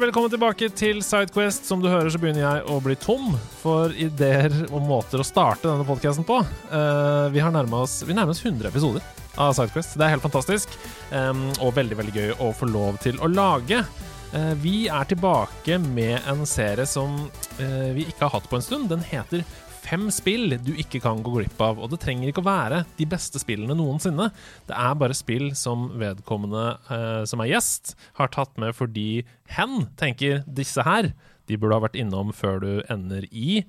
Velkommen tilbake til Sidequest. Som du hører, så begynner jeg å bli tom for ideer og måter å starte denne podkasten på. Uh, vi har nærmet oss, vi nærmer oss 100 episoder av Sidequest. Det er helt fantastisk, um, og veldig veldig gøy å få lov til å lage. Uh, vi er tilbake med en serie som uh, vi ikke har hatt på en stund. Den heter Fem spill du ikke kan gå glipp av. Og det trenger ikke å være de beste spillene noensinne. Det er bare spill som vedkommende eh, som er gjest, har tatt med fordi hen tenker disse her, de burde ha vært innom før du ender i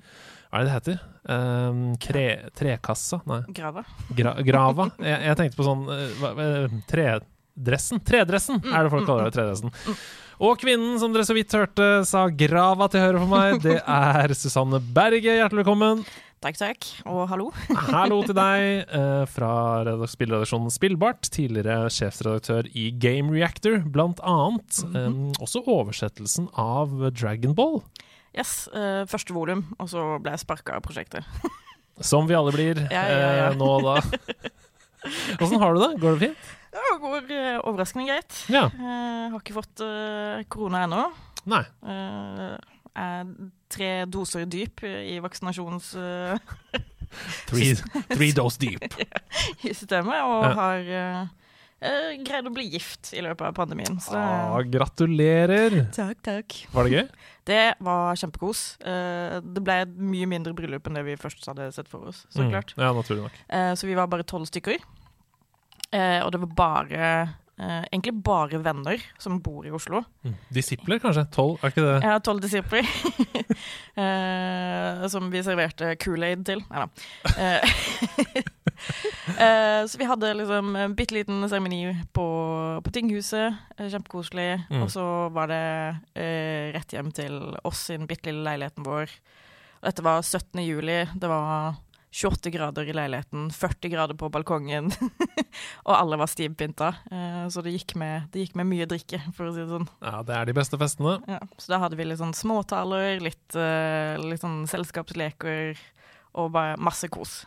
Hva er det det heter? Um, kre, trekassa? Nei. Grava. Gra grava? Jeg, jeg tenkte på sånn uh, hva- eh, Tredressen? Tredressen er det folk kaller det. Tredressen. Og kvinnen som dere så vidt hørte sa grava til høyre for meg, det er Susanne Berge. Hjertelig velkommen. Takk, takk. Og hallo. Hallo til deg eh, fra spillredaksjonen Spillbart. Tidligere sjefsredaktør i Game Reactor, blant annet. Eh, også oversettelsen av Dragon Ball, Yes, eh, første volum, og så ble jeg sparka av prosjektet. som vi alle blir Ja, ja, ja. eh, nå og da. Åssen har du det? Går det fint? Det går eh, overraskende greit. Ja. Eh, har ikke fått eh, korona ennå. Nei. Jeg er tre doser dyp i vaksinasjons... Three, three dose deep. i systemet, og Ja. har eh, eh, greid å bli gift i løpet av pandemien. Så Ah, gratulerer. takk, takk. Var det gøy? Det var kjempekos. Uh, det ble et mye mindre bryllup enn det vi først hadde sett for oss. Så Mm. klart. Ja, naturlig nok. Uh, så vi var bare tolv stykker. Eh, og det var bare eh, Egentlig bare venner som bor i Oslo. Mm. Disipler, kanskje? Tolv, er ikke det? Ja, tolv disipler eh, som vi serverte Kool-Aid til. Nei da. Så vi hadde liksom en bitte liten seremoni på, på tinghuset. Kjempekoselig. Mm. Og så var det eh, rett hjem til oss i den bitte lille leiligheten vår. Dette var 17. juli. Det var 28 grader i leiligheten, 40 grader på balkongen, og alle var stivpynta. Eh, så det gikk, med, det gikk med mye drikke, for å si det sånn. Ja, det er de beste festene. Ja, så da hadde vi litt sånn småtaler, litt, eh, litt sånn selskapsleker og bare masse kos.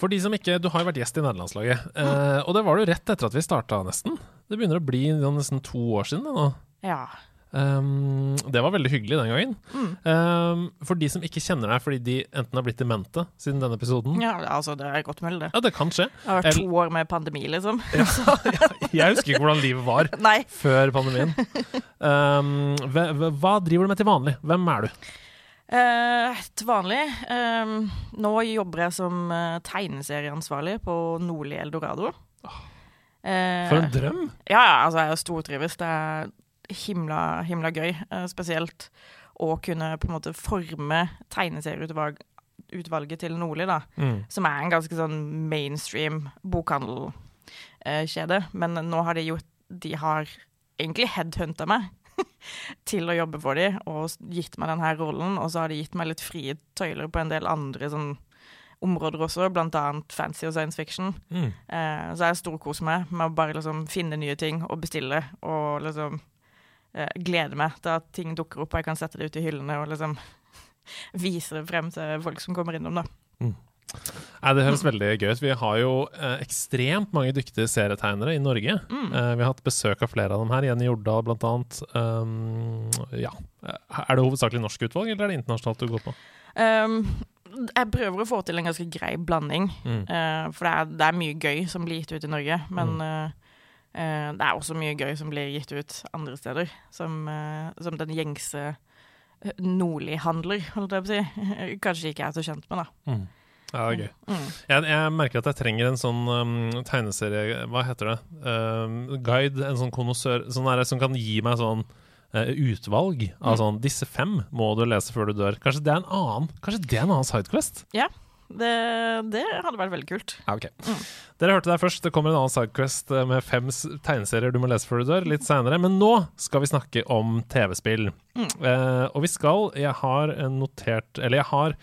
For de som ikke Du har jo vært gjest i nederlandslaget, eh, og det var du rett etter at vi starta, nesten. Det begynner å bli nesten to år siden det nå. Ja. Um, det var veldig hyggelig den gangen. Mm. Um, for de som ikke kjenner deg fordi de enten har blitt demente siden denne episoden ja, altså det er godt mulig, det. Ja, det kan skje. Det har vært to år med pandemi, liksom. Jeg husker ikke hvordan livet var Nei. før pandemien. Um, hva, driver du med til vanlig? Hvem er du? Uh, til vanlig eh, Nå jobber jeg som uh, tegneserieansvarlig på Nordli Eldorado. Eh, For en drøm! Ja, ja, altså jeg stortrives. Det er himla, himla gøy. eh, spesielt å kunne på en måte forme tegneserieutvalget utvalget til Nordli, da. Mm. Som er en ganske sånn mainstream bokhandelkjede. Men nå har de gjort De har egentlig headhunta meg til å jobbe for dem og gitt meg denne rollen. Og så har de gitt meg litt frie tøyler på en del andre sånn områder også, blant annet fancy og science fiction. Mm. Eh, så jeg storkoser meg med å bare liksom finne nye ting og bestille, og liksom eh, glede meg til at ting dukker opp, og jeg kan sette det ut i hyllene og liksom vise det frem til folk som kommer innom, da. Nei, det høres veldig gøy ut. Vi har jo eh, ekstremt mange dyktige serietegnere i Norge. Mm. Eh, vi har hatt besøk av flere av dem her. Jenny Jordal, blant annet. Um, ja. Er det hovedsakelig norsk utvalg, eller er det internasjonalt du går på? Um, jeg prøver å få til en ganske grei blanding, Mm. Uh, for det er, det er mye gøy som blir gitt ut i Norge, men mm. eh, det er også mye gøy som blir gitt ut andre steder, som, eh, som den gjengse eh, Nordli-handler, holdt jeg på å si, kanskje ikke er så kjent med, da. Mm. Ja, det er gøy. Mm. Jeg, jeg merker at jeg trenger en sånn um, tegneserie Hva heter det? Um, guide, en sånn konnoissør sånn som kan gi meg sånn uh, utvalg av Mm. sånn Disse fem må du lese før du dør. Kanskje det er en annen Kanskje det er en annen Sidequest? Det, det hadde vært veldig kult. Ja, Mm. Dere hørte det først. Det kommer en annen Sidequest med fem tegneserier du må lese før du dør, litt seinere. Men nå skal vi snakke om TV-spill. Eh, og vi skal Jeg har notert Eller jeg har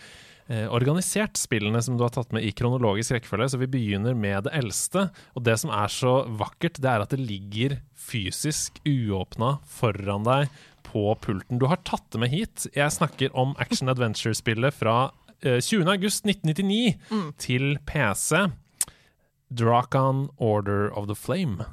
eh, organisert spillene som du har tatt med i kronologisk rekkefølge, så vi begynner med det eldste. Og det som er så vakkert, det er at det ligger fysisk uåpna foran deg på pulten. Du har tatt det med hit. Jeg snakker om action adventure-spillet fra eh, 20. august 1999 til PC. Drakon Order of the Flame.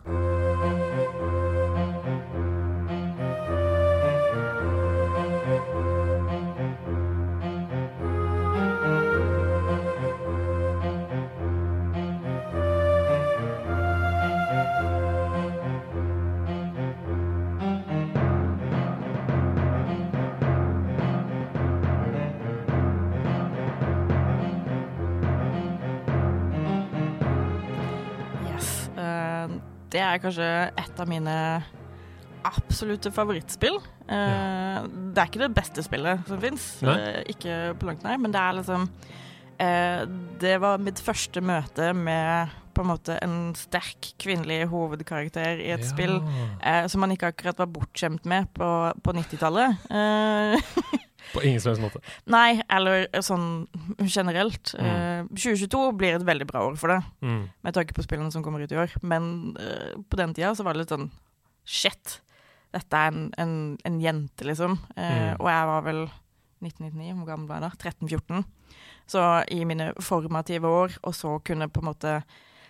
Det er kanskje et av mine absolutte favorittspill. Ja. Det er ikke det beste spillet som fins, ikke på langt nær, men det er liksom eh, Det var mitt første møte med på en måte en sterk kvinnelig hovedkarakter i et spill eh, som man ikke akkurat var bortskjemt med på, på 90-tallet. Eh, På ingen som helst måte. nei, eller sånn generelt. Mm. Uh, 2022 blir et veldig bra år for det Mm. med tanke på spillene som kommer ut i år. Men uh, på den tida så var det litt sånn Shit, dette er en, en, en jente, liksom. Uh, Mm. Og jeg var vel 1999, hvor gammel var jeg da? 13-14. Så i mine formative år, og så kunne på en måte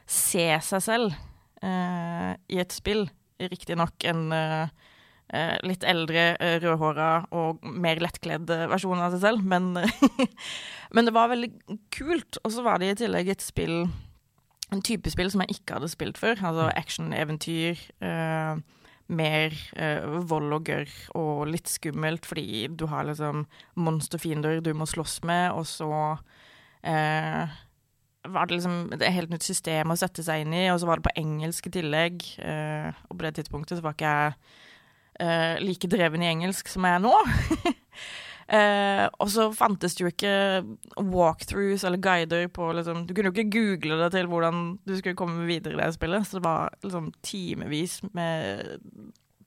se seg selv eh, i et spill, riktignok en eh, eh, litt eldre, uh, rødhåra og mer lettkledd eh, versjon av seg selv, men, men det var veldig kult. Og så var det i tillegg et spill en type spill som jeg ikke hadde spilt før. Altså action-eventyr. eh, mer eh, vold og gørr og litt skummelt fordi du har liksom monsterfiender du må slåss med, og så eh, var det liksom et helt nytt system å sette seg inn i, og så var det på engelsk i tillegg. eh, og på det tidspunktet så var ikke jeg eh, like dreven i engelsk som jeg er nå. Uh, og så fantes det jo ikke walkthroughs eller guider på liksom Du kunne jo ikke google det til hvordan du skulle komme videre i det spillet. Så det var liksom timevis med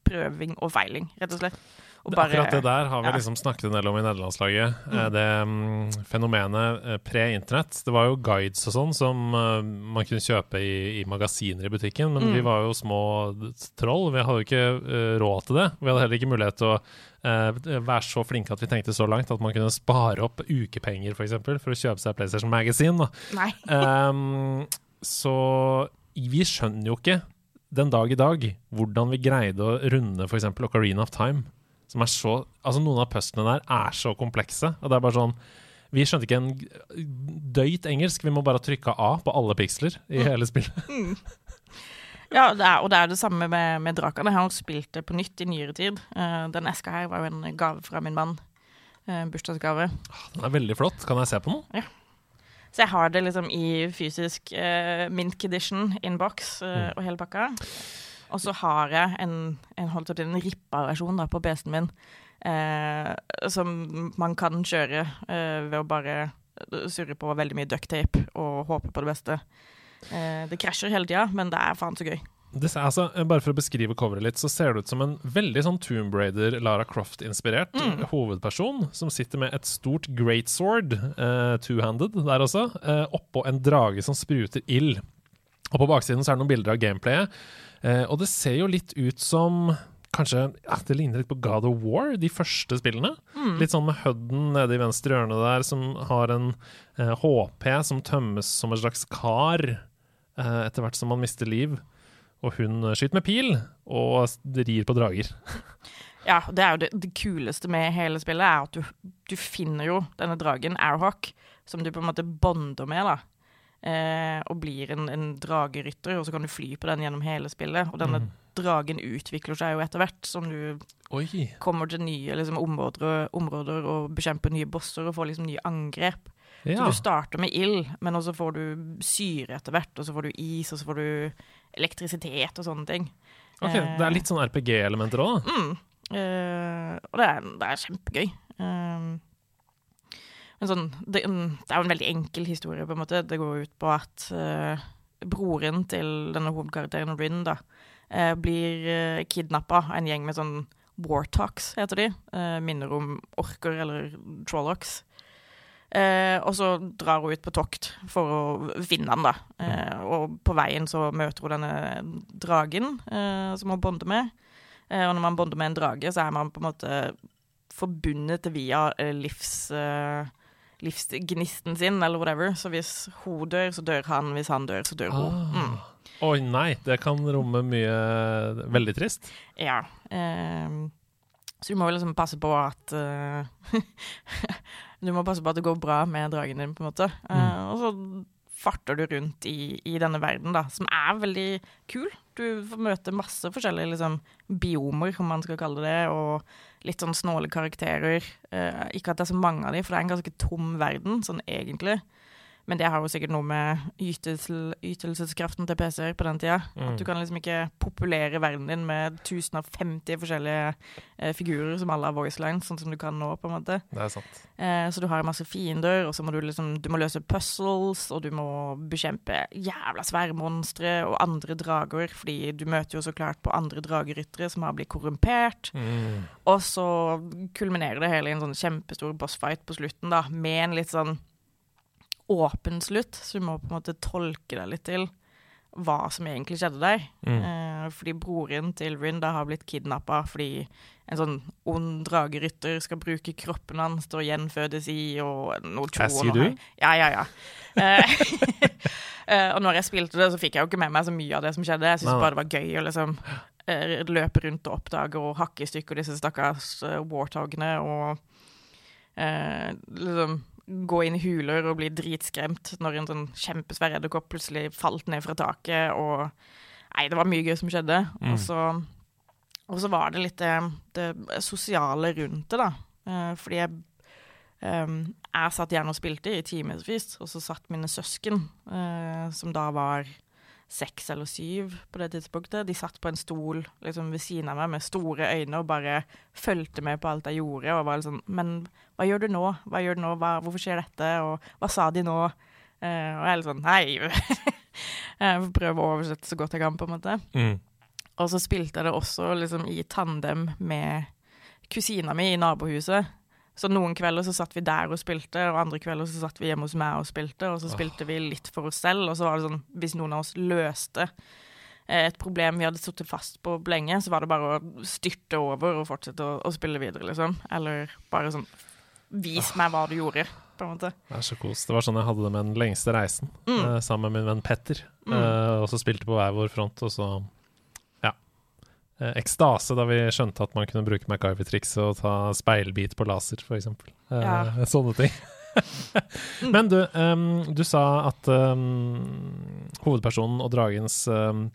prøving og feiling, rett og slett. Det- Akkurat det der har vi ja. liksom snakket en del om i nederlandslaget. Mm. Det um, fenomenet eh, pre-internett. Det var jo guides og sånn som uh, man kunne kjøpe i, i magasiner i butikken, men Mm. vi var jo små troll. Vi hadde jo ikke uh, råd til det. Vi hadde heller ikke mulighet til å uh, være så flinke at vi tenkte så langt at man kunne spare opp ukepenger, f.eks., for, eksempel, for å kjøpe seg PlayStation Magazine. Ehm, så vi skjønner jo ikke den dag i dag hvordan vi greide å runde f.eks. Ocarina of Time. Som er så, altså Noen av puzzlene der er så komplekse. Og det er bare sånn Vi skjønte ikke en døyt engelsk. Vi må bare trykke A på alle piksler i hele spillet. Ja, det er, og det er det samme med, med Drakan. Jeg har spilt det på nytt i nyere tid. Uh, den eska her var jo en gave fra min mann. Uh, bursdagsgave. Den er veldig flott. Kan jeg se på den? Så jeg har det liksom i fysisk uh, Mint condition, inbox uh, Mm. og hele pakka. Og så har jeg en, en, holdt opp en rippa versjon da, på PC-en min, eh, som man kan kjøre eh, ved å bare surre på veldig mye ducktape og håpe på det beste. Eh, det krasjer hele tida, men det er faen så gøy. Det, altså, bare for å beskrive coveret litt, så ser det ut som en veldig sånn Tomb Raider, Lara Croft-inspirert hovedperson, som sitter med et stort great sword, eh, two-handed der også, eh, oppå en drage som spruter ild. Og på baksiden så er det noen bilder av gameplayet, eh, og det ser jo litt ut som Kanskje ja, det ligner litt på God of War, de første spillene. Litt sånn med Hudden nede i venstre hjørne der, som har en eh, HP som tømmes som en slags kar eh, etter hvert som man mister liv. Og hun eh, skyter med pil og rir på drager. Ja, det er jo det, det kuleste med hele spillet, er at du, du finner jo denne dragen, Airhawk, som du på en måte bonder med, da. Eh, og blir en, en dragerytter, og så kan du fly på den gjennom hele spillet. Og denne Mm. dragen utvikler seg jo etter hvert, som du Oi! kommer til nye liksom, områder, områder og bekjemper nye bosser og får liksom nye angrep. Så du starter med ild, men også får du syre etter hvert, og så får du is, og så får du elektrisitet og sånne ting. Ok, Det er litt sånn RPG-elementer òg, da. Mm. Eh, og det er, det er kjempegøy. Um, Men sånn, det, det, er jo en veldig enkel historie, på en måte. Det går ut på at uh, broren til denne hovedkarakteren, Ryn, da, uh, blir uh, kidnappa av en gjeng med sånn Wartalks, heter de. Uh, minner om orker eller trollocks. Uh, og så drar hun ut på tokt for å finne han, da. Uh, og på veien så møter hun denne dragen som hun bonder med. og når man bonder med en drage, så er man på en måte forbundet via livs livsgnisten sin, eller whatever. Så hvis hun dør, så dør han. Hvis han dør, så dør hun. Ah. Mm. Oi, nei. Det kan romme mye veldig trist. Ja. Eh, så du må liksom passe på at uh, Du må passe på at det går bra med dragen din, på en måte. Uh, mm. Og så farter du rundt i, i, denne verden, da, som er veldig kul. Du får møte masse forskjellige liksom, biomer, om man skal kalle det, og litt sånn snåle karakterer. Uh, ikke at det er så mange av dem, for det er en ganske tom verden, sånn egentlig. Men det har jo sikkert noe med ytelsel, ytelseskraften til PC-er på den tida. Mm. At du kan liksom ikke populere verden din med 1050 forskjellige eh, figurer som alle har voicelines, sånn som du kan nå, på en måte. Det er sant. Eh, så du har masse fiender, og så må du liksom Du må løse puzzles, og du må bekjempe jævla svære monstre og andre drager, fordi du møter jo så klart på andre drageryttere som har blitt korrumpert. Mm. Og så kulminerer det hele i en sånn kjempestor bossfight på slutten, da, med en litt sånn åpen slutt, så du må på en måte tolke deg litt til hva som egentlig skjedde der. Mm. Eh, fordi broren til Rin da har blitt kidnappa fordi en sånn ond dragerytter skal bruke kroppen hans til å gjenfødes i, og noe tjo og noe. Ja, ja, ja. Eh, eh, og når jeg spilte det, så fikk jeg jo ikke med meg så mye av det som skjedde. Jeg syntes bare det var gøy å liksom eh, løpe rundt og oppdage og hakke i stykker disse stakkars uh, warthogene og uh, liksom gå inn i huler og bli dritskremt når en sånn kjempesvær edderkopp plutselig falt ned fra taket, og Nei, det var mye gøy som skjedde. Mm. Og, så, og, så, var det litt det, det sosiale rundt det, da. Eh, fordi jeg eh, jeg satt gjerne og spilte i timevis, og så satt mine søsken, eh, som da var seks eller syv på det tidspunktet. De satt på en stol liksom, ved siden av meg med store øyne og bare fulgte med på alt jeg gjorde. Og var sånn Men hva gjør du nå? Hva gjør du nå? Hva, hvorfor skjer dette? Og hva sa de nå? Uh, og jeg er litt sånn Nei! jeg får prøve å oversette så godt jeg kan, på en måte. Mm. Og så spilte jeg det også liksom i tandem med kusina mi i nabohuset. Så noen kvelder så satt vi der og spilte, og andre kvelder så satt vi hjemme hos meg og spilte, og så spilte oh. vi litt for oss selv, og så var det sånn hvis noen av oss løste eh, et problem vi hadde sittet fast på lenge, så var det bare å styrte over og fortsette å, å spille videre, liksom. Eller bare sånn Vis meg hva du gjorde, på en måte. Det er så kos. Det var sånn jeg hadde det med den lengste reisen, mm. uh, sammen med min venn Petter. Mm. Uh, og så spilte på hver vår front, og så Eh, ekstase da vi skjønte at man kunne bruke MacGyver-trikset og ta speilbit på laser, f.eks. Eh, ja. Sånne ting. Men du, um, du sa at um, hovedpersonen og dragens um,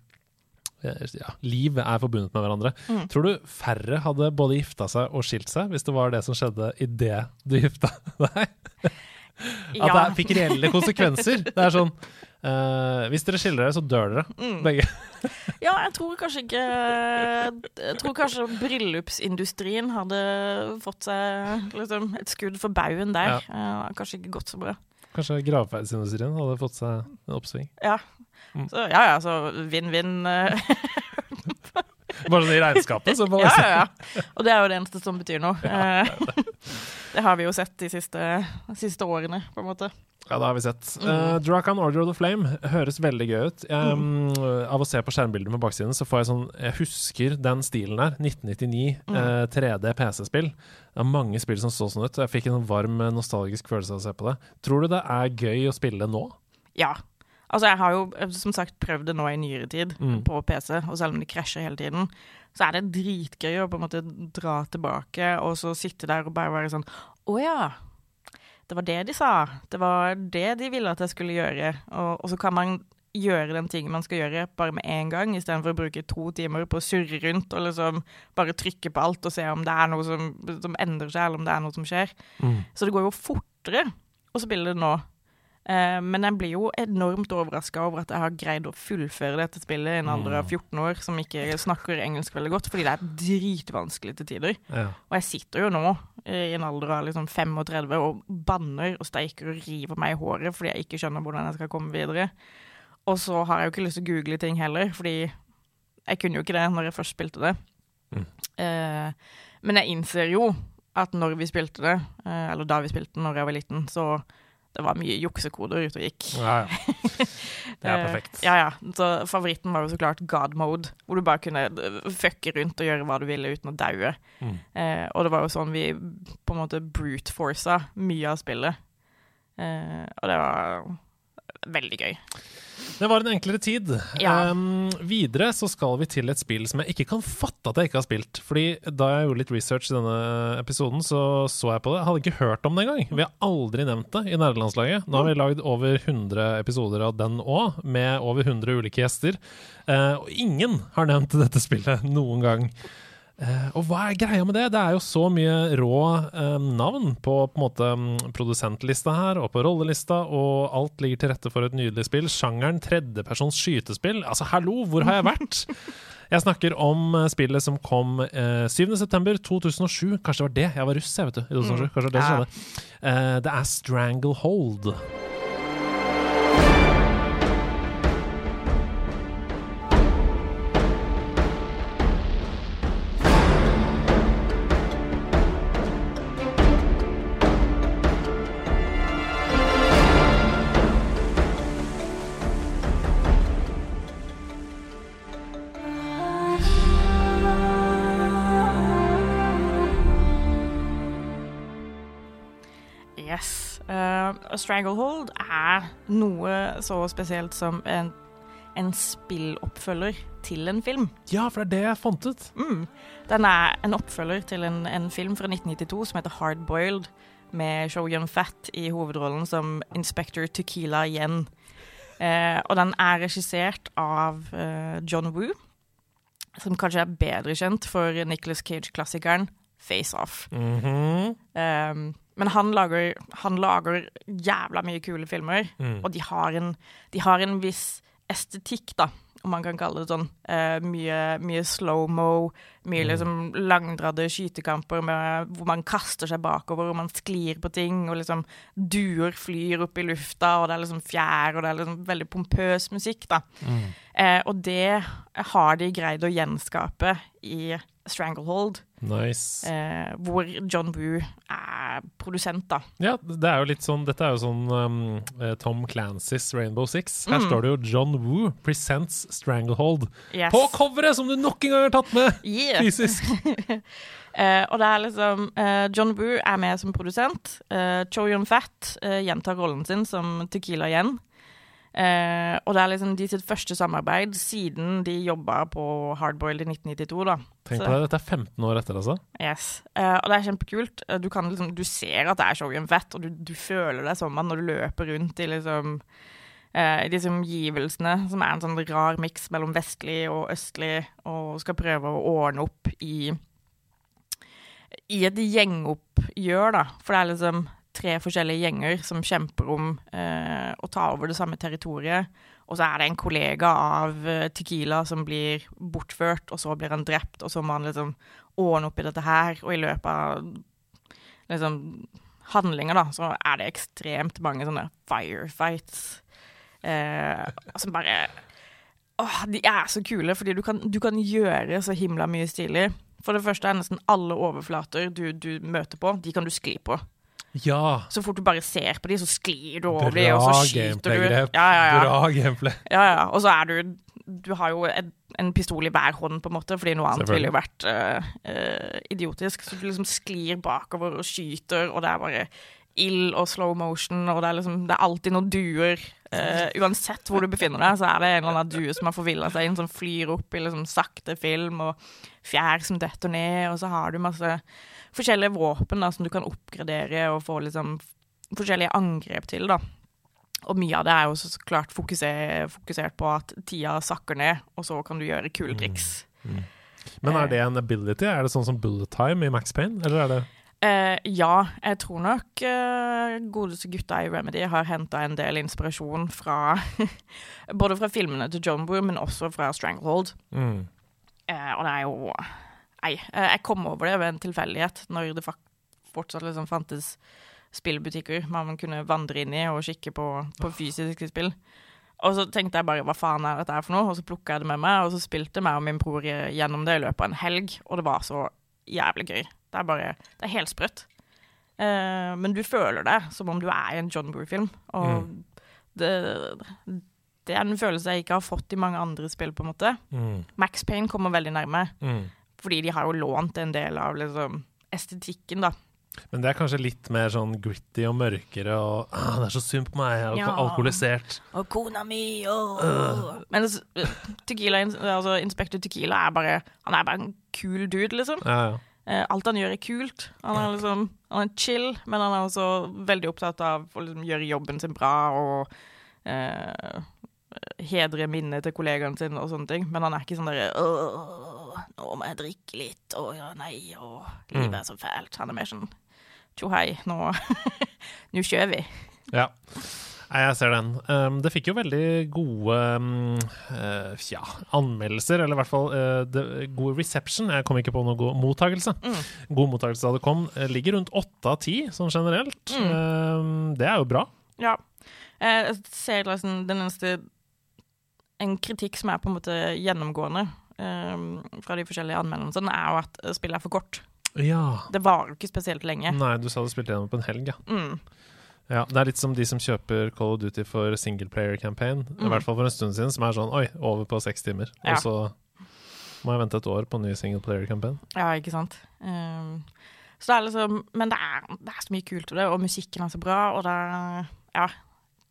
ja, liv er forbundet med hverandre. Mm. Tror du færre hadde både gifta seg og skilt seg hvis det var det som skjedde idet du gifta deg? At ja. det fikk reelle konsekvenser. Det er sånn uh, Hvis dere skiller dere, så dør dere, mm. begge. ja, jeg tror kanskje ikke Jeg tror kanskje bryllupsindustrien hadde fått seg liksom, et skudd for baugen der. Ja. Uh, kanskje ikke gått så bra. Kanskje gravferdsindustrien hadde fått seg en oppsving. Ja. Mm. Så, ja ja, så vinn-vinn. Eh. Bare sånn i regnskapet? Så ja, ja, ja. Og det er jo det eneste som betyr noe. Ja, det, det har vi jo sett de siste, siste, årene, på en måte. Ja, det har vi sett. Mm. Uh, Drakan Order of the Flame høres veldig gøy ut. Um, mm. Av å se på skjermbildet med baksiden, så får jeg sånn Jeg husker den stilen der. 1999, mm. uh, 3D PC-spill. Det er mange spill som så sånn ut. Jeg fikk en varm nostalgisk følelse av å se på det. Tror du det er gøy å spille nå? Ja, Altså, jeg har jo eh, som sagt prøvd det nå i nyere tid mm. på PC, og selv om det krasjer hele tiden, så er det dritgøy å på en måte dra tilbake og så sitte der og bare være sånn Å ja. Det var det de sa. Det var det de ville at jeg skulle gjøre. Og, og så kan man gjøre den tingen man skal gjøre, bare med en gang, istedenfor å bruke to timer på å surre rundt og liksom bare trykke på alt og se om det er noe som, som endrer seg, eller om det er noe som skjer. Mm. Så det går jo fortere å spille det nå men jeg blir jo enormt overraska over at jeg har greid å fullføre dette spillet i en alder av 14 år, som ikke snakker engelsk veldig godt, fordi det er dritvanskelig til tider. Ja. Og jeg sitter jo nå eh, i en alder av liksom 35 og banner og steiker og river meg i håret fordi jeg ikke skjønner hvordan jeg skal komme videre. Og så har jeg jo ikke lyst til å google ting heller, fordi jeg kunne jo ikke det når jeg først spilte det. Mm. Eh, men jeg innser jo at når vi spilte det, eh, eller da vi spilte det når jeg var liten, så det var mye juksekoder ute og gikk. ja, ja. Det er Eh, perfekt. ja, ja. Så favoritten var jo så klart God mode, hvor du bare kunne eh, fucke rundt og gjøre hva du ville uten å daue. Mm. Eh, og det var jo sånn vi på en måte brute forsa mye av spillet. Eh, og det var veldig gøy. Det var en enklere tid. Ja. Um, videre så skal vi til et spill som jeg ikke kan fatte at jeg ikke har spilt. Fordi da jeg gjorde litt research i denne episoden, så så jeg på det. Jeg hadde ikke hørt om det engang. Vi har aldri nevnt det i nederlandslaget. Nå har vi lagd over 100 episoder av den òg, med over 100 ulike gjester. Uh, og ingen har nevnt dette spillet noen gang. Eh, og hva er greia med det? Det er jo så mye rå eh, navn på, på måte mm, produsentlista her, og på rollelista, og alt ligger til rette for et nydelig spill. Sjangeren tredjepersons skytespill. Altså, hallo, hvor har jeg vært? Jeg snakker om eh, spillet som kom eh, 7.9.2007. Kanskje det var det? Jeg var russ, jeg, vet du. I 2007. Kanskje det var det som skjedde. Eh, det er Stranglehold. Yes. Uh, Stranglehold er noe så spesielt som en, en spilloppfølger til en film. Ja, for det er det jeg fant ut. Mm. Den er en oppfølger til en, en film fra 1992 som heter Hardboiled, med Show Yun Fat i hovedrollen som Inspector Tequila igjen. Uh, og den er regissert av uh, John Woo, som kanskje er bedre kjent for Nicholas Cage-klassikeren Face Off. Mhm. Um, men han lager, han lager jævla mye kule filmer, Mm. og de har, en, de har en viss estetikk, da, om man kan kalle det sånn. Uh, mye mye slow-mo, mye Mm. liksom langdradde skytekamper med, hvor man kaster seg bakover, og man sklir på ting, og liksom duer flyr opp i lufta, og det er liksom fjær, og det er liksom veldig pompøs musikk, da. Mm. Uh, og det har de greid å gjenskape i Stranglehold, Nice. eh, hvor John Woo er produsent, da. Ja, det er jo litt sånn Dette er jo sånn um, eh, Tom Clancys Rainbow Six. Her Mm. står det jo 'John Woo presents Stranglehold' Yes. på coveret, som du nok en gang har tatt med! Yeah. Fysisk. Eh, og det er liksom eh, John Woo er med som produsent. Uh, Cho Yun Fat eh, gjentar rollen sin som Tequila igjen. Eh, og det er liksom de sitt første samarbeid siden de jobba på Hardboiled i 1992, da. Tenk på det, dette er 15 år etter, altså. Yes. Eh, og det er kjempekult. Eh, Du, kan liksom, du ser at det er Show Fett, og du, du føler deg som han når du løper rundt i liksom eh, disse omgivelsene, som er en sånn rar miks mellom vestlig og østlig, og skal prøve å ordne opp i i et gjengoppgjør, da. For det er liksom tre forskjellige gjenger som kjemper om eh, å ta over det samme territoriet. Og så er det en kollega av eh, Tequila som blir bortført, og så blir han drept, og så må han liksom ordne opp i dette her. Og i løpet av liksom handlinger, da, så er det ekstremt mange sånne firefights eh, som bare Åh, de er så kule, fordi du kan, du kan gjøre så himla mye stilig. For det første er nesten alle overflater du, du møter på, de kan du skli på. Ja! Så fort du bare ser på de, så sklir du over dem, de, og så skyter du. gameplay-grep. Ja, ja, ja. Bra gameplay. ja, ja. Og så er du Du har jo en, en pistol i hver hånd, på en måte, fordi noe annet ville jo vært uh, uh, idiotisk. Så du liksom sklir bakover og skyter, og det er bare ild og slow motion, og det er liksom Det er alltid noen duer. Uh, uansett hvor du befinner deg, så er det en eller annen due som har forvilla seg inn, som flyr opp i liksom sakte film, og fjær som detter ned, og så har du masse forskjellige våpen da, som du kan oppgradere og få liksom forskjellige angrep til, da. Og mye av det er jo så klart fokuser, fokusert på at tida sakker ned, og så kan du gjøre kule triks. Men er det en ability? Er det sånn som bullet time i Max Payne, eller er det Uh, ja, jeg tror nok uh, godeste gutta i Remedy har henta en del inspirasjon fra Både fra filmene til John Boor, men også fra Stranglehold. Mm. Uh, og det er jo Nei, eh, jeg kom over det ved en tilfeldighet, når det fortsatt liksom fantes spillbutikker man kunne vandre inn i og kikke på, på fysiske spill. Og så tenkte jeg bare hva faen er dette her for noe, og så plukka jeg det med meg, og så spilte meg og min bror gjennom det i løpet av en helg, og det var så jævlig gøy. Det er bare Det er helt sprøtt. Eh, men du føler det som om du er i en John Boor-film, og det, det er en følelse jeg ikke har fått i mange andre spill, på en måte. Mm. Max Payne kommer veldig nærme, Mm. Fordi de har jo lånt en del av liksom estetikken, da. Men det er kanskje litt mer sånn gritty og mørkere og ah, Det er så synd på meg, jeg er Ja. alkoholisert. Og kona mi, og uh. Men Tequila, altså Inspector Tequila er bare Han er bare en kul dude, liksom. Ja, ja. Eh, alt han gjør, er kult. Han er liksom Han er chill, men han er også veldig opptatt av å liksom gjøre jobben sin bra og eh, hedre minnet til kollegaen sin og sånne ting. Men han er ikke sånn derre nå må jeg drikke litt, å ja, nei, å, livet er så fælt. Han er mer sånn tjo hei, nå Nå kjører vi. Ja. Nei, jeg ser den. Um, det fikk jo veldig gode um, uh, ja, anmeldelser, eller i hvert fall uh, det, god reception. Jeg kom ikke på noe god mottagelse. Mm. God mottagelse da det kom. Eh, ligger rundt åtte av ti, sånn generelt. Mm. Um, det er jo bra. Ja. Jeg ser liksom den eneste En kritikk som er på en måte gjennomgående eh, fra de forskjellige anmeldelsene, er jo at spillet er for kort. Ja. Det varer jo ikke spesielt lenge. Nei, du sa du spilte gjennom på en helg, ja. Mm. ja. Det er litt som de som kjøper Call of Duty for singleplayer campaign, i Mm. hvert fall for en stund siden, som er sånn oi, over på seks timer. Ja. Og så må jeg vente et år på en ny singleplayer campaign. Ja, ikke sant. Um, så det er liksom Men det er, det er så mye kult ved det, og musikken er så bra, og det er Ja.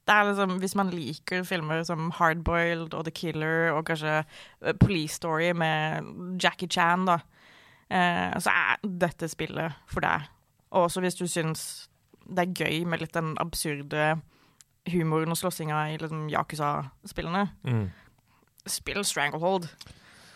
Det er liksom, Hvis man liker filmer som Hardboiled og The Killer og kanskje eh, Police Story med Jackie Chan, da, eh, så er dette spillet for deg. Og også hvis du syns det er gøy med litt den absurde humoren og slåssinga i liksom Yakuza-spillene. Mm. Spill Stranglehold.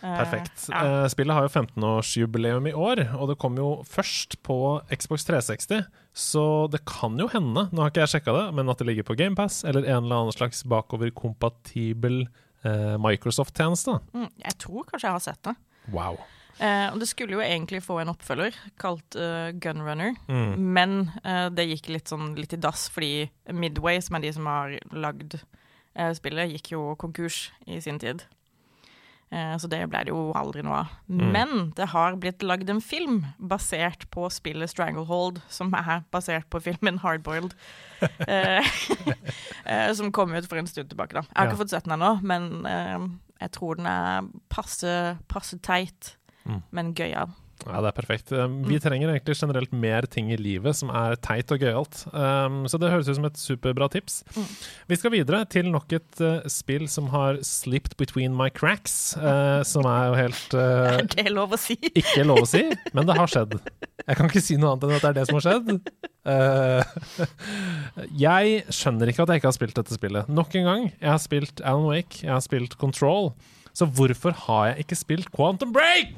Eh, Perfekt. ja. Eh, spillet har jo 15-årsjubileum i år, og det kom jo først på Xbox 360. Så det kan jo hende, nå har ikke jeg sjekka det, men at det ligger på GamePass eller en eller annen slags bakoverkompatibel eh, Microsoft-tjeneste. Mm, jeg tror kanskje jeg har sett det. Wow. Eh, og det skulle jo egentlig få en oppfølger kalt uh, Gunrunner, Mm. men eh, det gikk litt sånn litt i dass fordi Midway, som er de som har lagd eh, spillet, gikk jo konkurs i sin tid. Eh, så det ble det jo aldri noe av. Mm. Men det har blitt lagd en film basert på spillet Stranglehold, som er basert på filmen Hardboiled. eh, eh, som kom ut for en stund tilbake, da. Jeg har Ja. ikke fått sett den ennå, men jeg tror den er passe, passe teit, Mm. men gøyal. Ja, det er perfekt. Vi trenger egentlig generelt mer ting i livet som er teit og gøyalt. Um, så det høres ut som et superbra tips. Mm. Vi skal videre til nok et uh, spill som har slipped between my cracks, uh, som er jo helt eh, Er det lov å si? ikke lov å si, men det har skjedd. Jeg kan ikke si noe annet enn at det er det som har skjedd. Jeg skjønner ikke at jeg ikke har spilt dette spillet. Nok en gang. Jeg har spilt Alan Wake, jeg har spilt Control. Så hvorfor har jeg ikke spilt Quantum Break?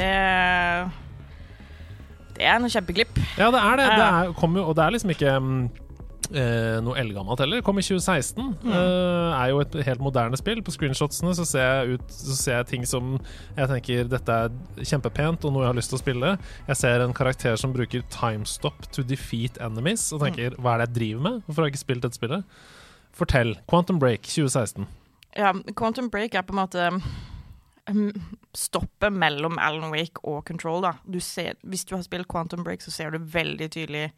Det Det er en kjempeglipp. Ja, det er det. Det er, kom jo, og det er liksom ikke mm, eh, noe eldgammelt heller. Kom i 2016. Mm. Eh, er jo et helt moderne spill. På screenshotsene så ser jeg, ut, så ser jeg ting som jeg tenker dette er kjempepent og noe jeg har lyst til å spille. Jeg ser en karakter som bruker timestop to defeat enemies, og tenker hva er det jeg driver med? Hvorfor har jeg ikke spilt dette spillet? Fortell. Quantum Break 2016. Ja, Quantum Break er på en måte stoppet mellom Alan Wake og Control. Da. Du ser, hvis du har spilt Quantum Break, så ser du veldig tydelig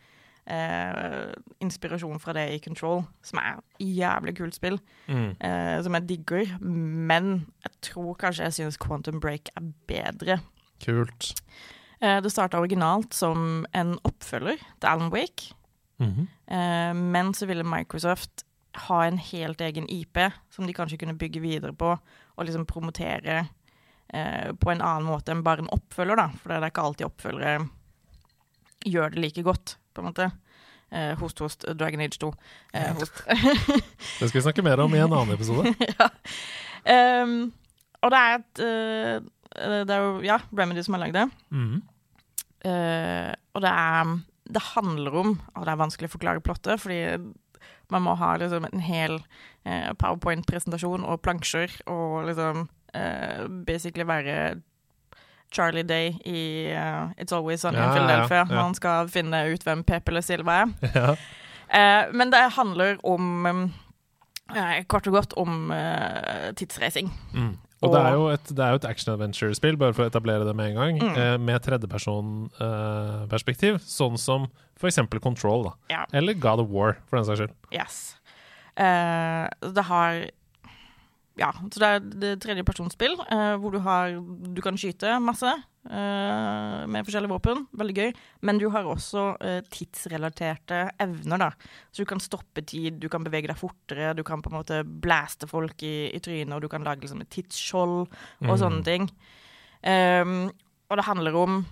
eh, inspirasjon fra det i Control, som er jævlig kult spill, Mm. eh, som jeg digger. Men jeg tror kanskje jeg syns Quantum Break er bedre. Kult. Eh, det starta originalt som en oppfølger til Alan Wake. Mhm. Eh, men så ville Microsoft ha en helt egen IP som de kanskje kunne bygge videre på, og liksom promotere på en annen måte enn bare en oppfølger, da. For det er ikke alltid oppfølgere gjør det like godt, på en måte. Eh, host, host, Dragon Age 2. Eh, host. Det skal vi snakke mer om i en annen episode. ja. Um, og det er et uh, Det er jo ja, Remedy som har lagd det. Mm. Uh, og det er Det handler om Og det er vanskelig å forklare plottet, fordi man må ha liksom en hel uh, powerpoint-presentasjon og plansjer og liksom eh, basically være Charlie Day i uh, It's Always Sunny Ja, in Philadelphia. ja. når Han skal finne ut hvem Pepe eller Silva er. Ja. Eh, men det handler om eh, Kort og godt om tidsreising. Mm. Og det er jo et, et action-adventure-spill, bare for å etablere det med en gang, Mm. med tredjepersonperspektiv, sånn som for eksempel Control, da. Ja. Eller God of War, for den saks skyld. Yes. Det har Ja, så det er det tredjepersonsspill uh, hvor du har Du kan skyte masse eh, med forskjellige våpen. Veldig gøy. Men du har også eh, tidsrelaterte evner, da. Så du kan stoppe tid, du kan bevege deg fortere, du kan på en måte blaste folk i, i trynet, og du kan lage liksom et tidsskjold og Mm. sånne ting. Um, og det handler om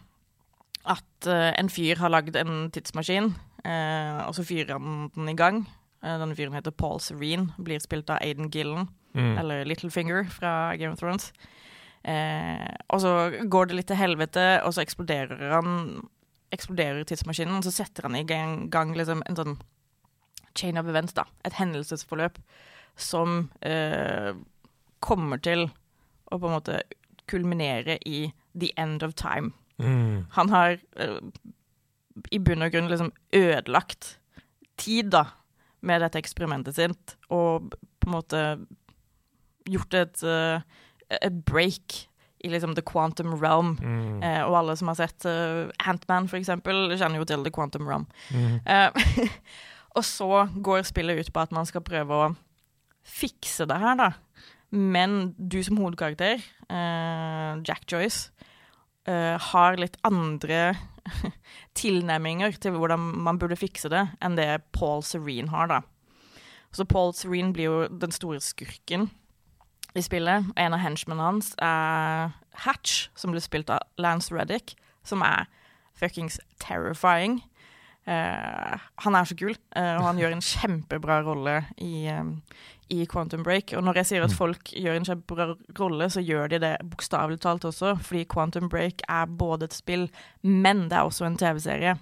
at uh, en fyr har lagd en tidsmaskin, uh, og så fyrer han den i gang. Eh, denne fyren heter Paul Serene, blir spilt av Aiden Gillen, Mm. eller Littlefinger fra Game of Thrones. Eh, og så går det litt til helvete, og så eksploderer han eksploderer tidsmaskinen, og så setter han i gang, gang liksom en sånn chain of events, da. Et hendelsesforløp som eh, kommer til å på en måte kulminere i the end of time. Mm. Han har eh, i bunn og grunn liksom ødelagt tid, da, med dette eksperimentet sitt, og på en måte gjort et, eh, et break i liksom the quantum realm. Mm. Eh, og alle som har sett uh, Antman, for eksempel, kjenner jo til the quantum realm. Mm. Eh, og så går spillet ut på at man skal prøve å fikse det her, da. Men du som hovedkarakter, eh, Jack Joyce, eh, har litt andre tilnærminger til hvordan man burde fikse det, enn det Paul Serene har, da. Så Paul Serene blir jo den store skurken i spillet. En av henchmennene hans er Hatch, som blir spilt av Lance Reddick, som er fuckings terrifying. Uh, han er så kul, uh, og han gjør en kjempebra rolle i, eh, i Quantum Break. Og når jeg sier at Mm. folk gjør en kjempebra rolle, så gjør de det bokstavelig talt også, fordi Quantum Break er både et spill, men det er også en TV-serie.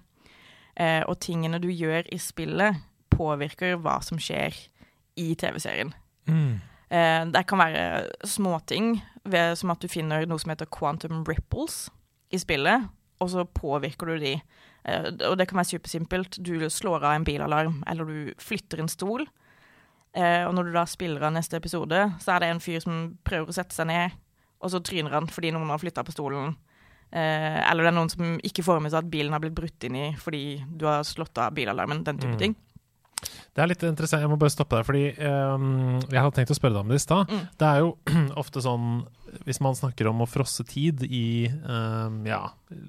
Eh, og tingene du gjør i spillet, påvirker hva som skjer i TV-serien. Mm. Eh, det kan være småting, som at du finner noe som heter quantum ripples i spillet, og så påvirker du de. Eh, og det kan være supersimpelt. Du slår av en bilalarm, eller du flytter en stol. Eh, og når du da spiller av neste episode, så er det en fyr som prøver å sette seg ned, og så tryner han fordi noen har flytta på stolen. Eh, eller det er noen som ikke får med seg at bilen har blitt brutt inn i fordi du har slått av bilalarmen. Den type Mm. ting. Det er litt interessant, jeg må bare stoppe deg, fordi ehm, jeg hadde tenkt å spørre deg om det i stad. Mm. Det er jo ofte sånn, hvis man snakker om å frosse tid i ehm, ja,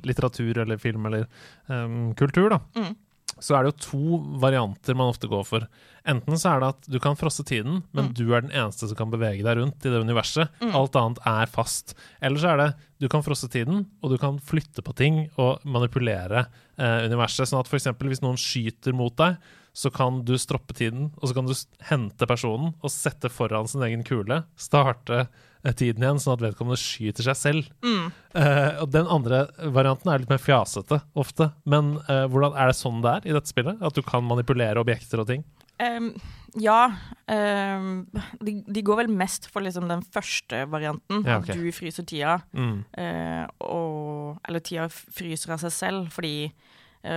litteratur eller film eller ehm, kultur, da, Mm. Så er det jo to varianter man ofte går for. Enten så er det at du kan frosse tiden, men Mm. du er den eneste som kan bevege deg rundt i det universet. Mm. Alt annet er fast. Eller så er det du kan frosse tiden, og du kan flytte på ting og manipulere eh, universet. Sånn at f.eks. hvis noen skyter mot deg, så kan du stroppe tiden, og så kan du hente personen og sette foran sin egen kule. Starte tiden igjen, sånn at vedkommende skyter seg selv. Mm. Uh, og den andre varianten er litt mer fjasete ofte. Men uh, hvordan er det sånn det er i dette spillet? At du kan manipulere objekter og ting? Um, ja. Um, de, de går vel mest for liksom den første varianten. Ja, At du fryser tida. Mm. Uh, og, eller tida fryser av seg selv fordi eh,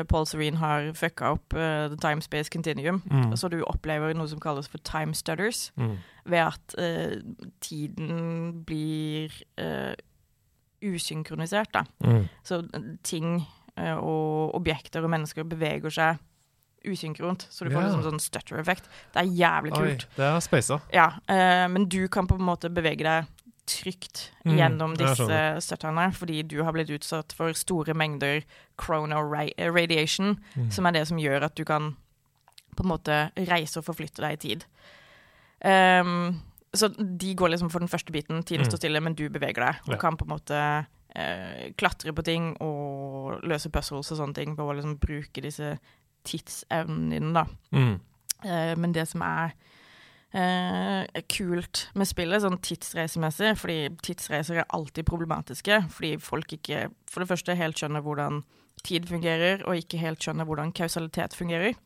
Paul Serene har fucka opp uh, the time space continuum. Mm. Så du opplever noe som kalles for time stutters, Mm. ved at uh, tiden blir uh, usynkronisert, da. Mm. Så eh, ting eh, og objekter og mennesker beveger seg usynkront, så du får Ja. liksom sånn stutter-effekt. Det er jævlig Oi, kult. det er spasa. Ja, eh, men du kan på en måte bevege deg trygt Mm, gjennom disse støttene, fordi du har blitt utsatt for store mengder chrono-radiation, Mm. som er det som gjør at du kan på en måte reise og forflytte deg i tid. Um, så de går liksom for den første biten, tiden Mm. står stille, men du beveger deg. Og Ja. kan på en måte uh, klatre på ting og løse puzzles og sånne ting på å liksom bruke disse tidsevnene dine, da. Mm. Uh, men det som er eh, kult med spillet, sånn tidsreisemessig, fordi tidsreiser er alltid problematiske, fordi folk ikke for det første helt skjønner hvordan tid fungerer, og ikke helt skjønner hvordan kausalitet fungerer.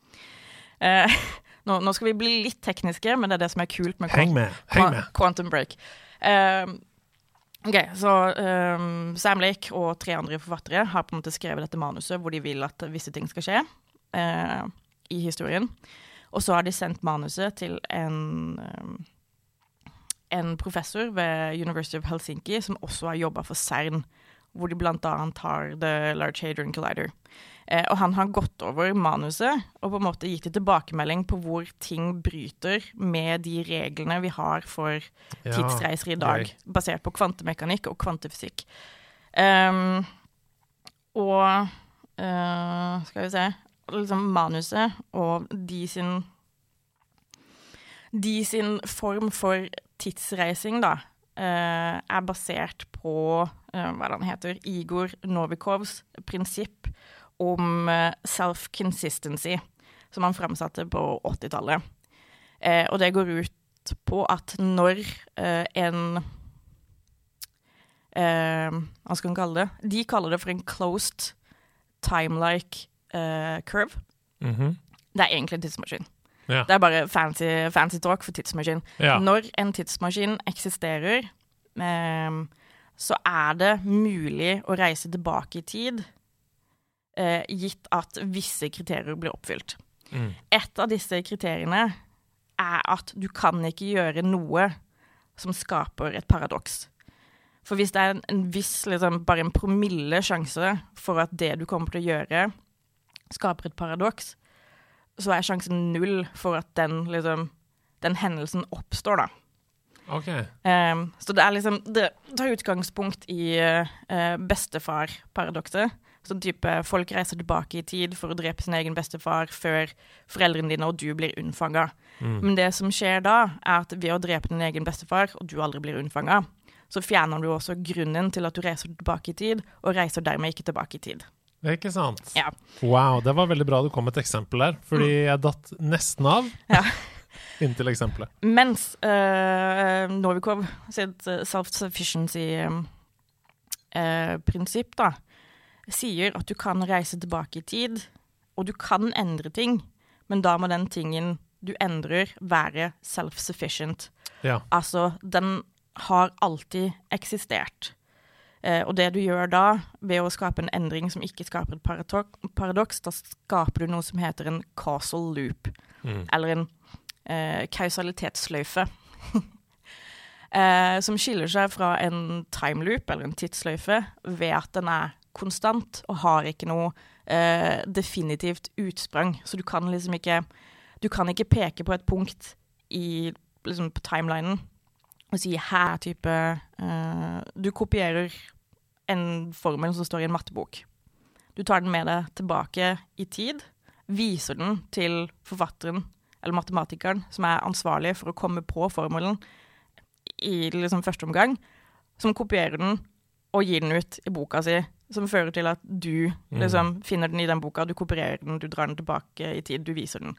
Eh, nå, nå skal vi bli litt tekniske, men det er det som er kult med Heng med. Heng med. Quantum Break. Um, ok, så um, Sam Lake og tre andre forfattere har på en måte skrevet dette manuset hvor de vil at visse ting skal skje eh, i historien. Og så har de sendt manuset til en, um, en professor ved University of Helsinki som også har jobba for CERN, hvor de annet har The Large Hadron Collider. Eh, og han har gått over manuset og på en måte gitt en tilbakemelding på hvor ting bryter med de reglene vi har for Ja, tidsreiser i dag, gøy. basert på kvantemekanikk og kvantefysikk. Um, og uh, skal vi se liksom Manuset og de sin De sin form for tidsreising, da, eh, er basert på eh, hva det han heter, Igor Novikovs prinsipp om eh, self-consistency, som han framsatte på 80-tallet. Eh, og det går ut på at når eh, en eh, Hva skal man kalle det? De kaller det for en closed time-like eh, curve. Mhm. Det er egentlig en tidsmaskin. Ja. Det er bare fancy, fancy talk for tidsmaskin. Ja. Når en tidsmaskin eksisterer, um, så er det mulig å reise tilbake i tid, uh, gitt at visse kriterier blir oppfylt. Mm. Et av disse kriteriene er at du kan ikke gjøre noe som skaper et paradoks. For hvis det er en, en viss, liksom, bare en promille sjanse for at det du kommer til å gjøre, skaper et paradoks, så er sjansen null for at den, liksom, den hendelsen oppstår, da. Okay. Um, så det er liksom Det tar utgangspunkt i uh, bestefar-paradokset. Sånn type folk reiser tilbake i tid for å drepe sin egen bestefar før foreldrene dine og du blir unnfanga. Mm. Men det som skjer da, er at ved å drepe din egen bestefar, og du aldri blir unnfanga, så fjerner du også grunnen til at du reiser tilbake i tid, og reiser dermed ikke tilbake i tid. Det ikke sant? Ja. Wow, det var veldig bra du kom med et eksempel der, fordi jeg datt nesten av Ja. inntil eksempelet. Mens uh, Novikov sitt eh, self-sufficiency-prinsipp da, sier at du kan reise tilbake i tid, og du kan endre ting, men da må den tingen du endrer, være self-sufficient. Ja. Altså, den har alltid eksistert. Eh, og det du gjør da, ved å skape en endring som ikke skaper et paradoks, da skaper du noe som heter en causal loop, Mm. eller en eh, kausalitetssløyfe. eh, som skiller seg fra en time loop, eller en tidssløyfe, ved at den er konstant og har ikke noe eh, definitivt utsprang. Så du kan liksom ikke Du kan ikke peke på et punkt i liksom på timelinen og si her type uh, Du kopierer en formel som står i en mattebok. Du tar den med deg tilbake i tid, viser den til forfatteren eller matematikeren som er ansvarlig for å komme på formelen i liksom første omgang, som kopierer den og gir den ut i boka si, som fører til at du Mm. liksom finner den i den boka, du kopierer den, du drar den tilbake i tid, du viser den.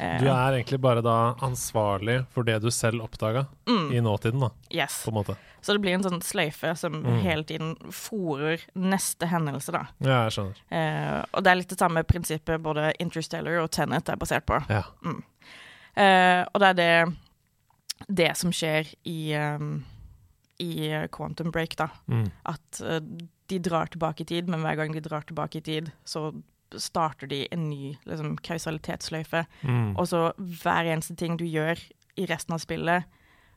Eh, Du er egentlig bare da ansvarlig for det du selv oppdaga mm, i nåtiden, da, yes. på en måte. Så det blir en sånn sløyfe som Mm. hele tiden fòrer neste hendelse, da. Ja, jeg skjønner. Eh, og det er litt det samme prinsippet både Interstellar og Tenet er basert på. Ja. Eh, og det er det, det som skjer i, um, i Quantum Break, da. Mm. At eh, de drar tilbake i tid, men hver gang de drar tilbake i tid, så starter de en ny liksom, kausalitetsløyfe. Mm. Og så hver eneste ting du gjør i resten av spillet,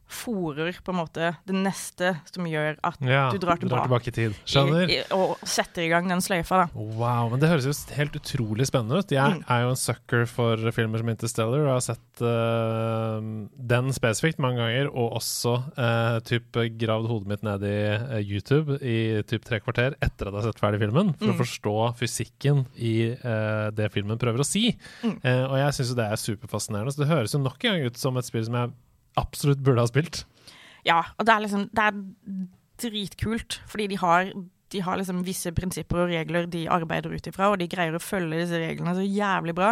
fòrer på en måte det neste som gjør at Ja, Du drar tilbake. i tid. Skjønner. i, i, og setter i gang den sløyfa. da. Wow, men det høres jo helt utrolig spennende ut. Jeg Mm. er jo en sucker for filmer som Interstellar og har sett uh, den spesifikt mange ganger, og også uh, typ gravd hodet mitt ned i uh, YouTube i typ tre kvarter etter at jeg har sett ferdig filmen, for Mm. å forstå fysikken i det filmen prøver å si. Mm. Og jeg syns jo det er superfascinerende. Så det høres jo nok en gang ut som et spill som jeg absolutt burde ha spilt. Ja, og det er liksom Det er dritkult, fordi de har de har liksom visse prinsipper og regler de arbeider ut ifra, og de greier å følge disse reglene så jævlig bra.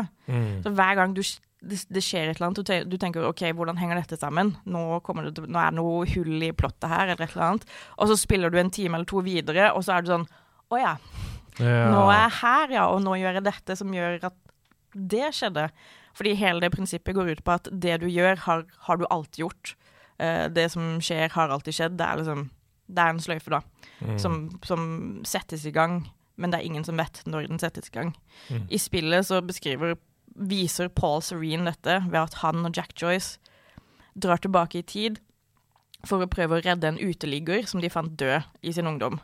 Så hver gang du, det, det skjer et eller annet, du, tenker OK, hvordan henger dette sammen? Nå, det, nå er det noe hull i plottet her, eller et eller annet. Og så spiller du en time eller to videre, og så er du sånn Å ja, Ja. nå er jeg her, ja, og nå gjør jeg dette som gjør at det skjedde. Fordi hele det prinsippet går ut på at det du gjør, har, har du alltid gjort. Uh, det som skjer, har alltid skjedd. Det er liksom Det er en sløyfe, da, Mm. som, som settes i gang, men det er ingen som vet når den settes i gang. Mm. I spillet så beskriver viser Paul Serene dette ved at han og Jack Joyce drar tilbake i tid for å prøve å redde en uteligger som de fant død i sin ungdom.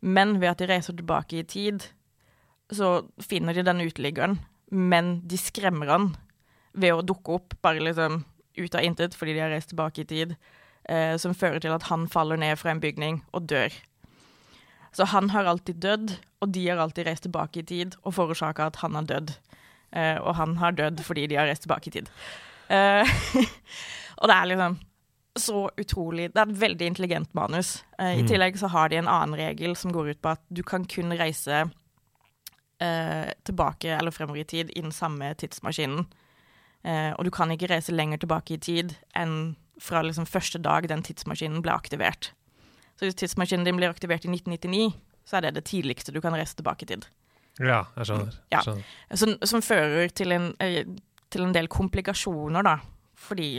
Men ved at de reiser tilbake i tid, så finner de denne uteliggeren, men de skremmer han ved å dukke opp bare liksom ut av intet fordi de har reist tilbake i tid, eh, som fører til at han faller ned fra en bygning og dør. Så han har alltid dødd, og de har alltid reist tilbake i tid og forårsaka at han har dødd. Eh, og han har dødd fordi de har reist tilbake i tid. Eh, og det er liksom så utrolig Det er et veldig intelligent manus. Eh, I Mm. tillegg så har de en annen regel som går ut på at du kan kun reise eh, tilbake eller fremover i tid i den samme tidsmaskinen. Eh, og du kan ikke reise lenger tilbake i tid enn fra liksom første dag den tidsmaskinen ble aktivert. Så hvis tidsmaskinen din blir aktivert i 1999, så er det det tidligste du kan reise tilbake i tid. ja, jeg skjønner. Ja. skjønner. Som, som fører til en, eh, til en del komplikasjoner, da. Fordi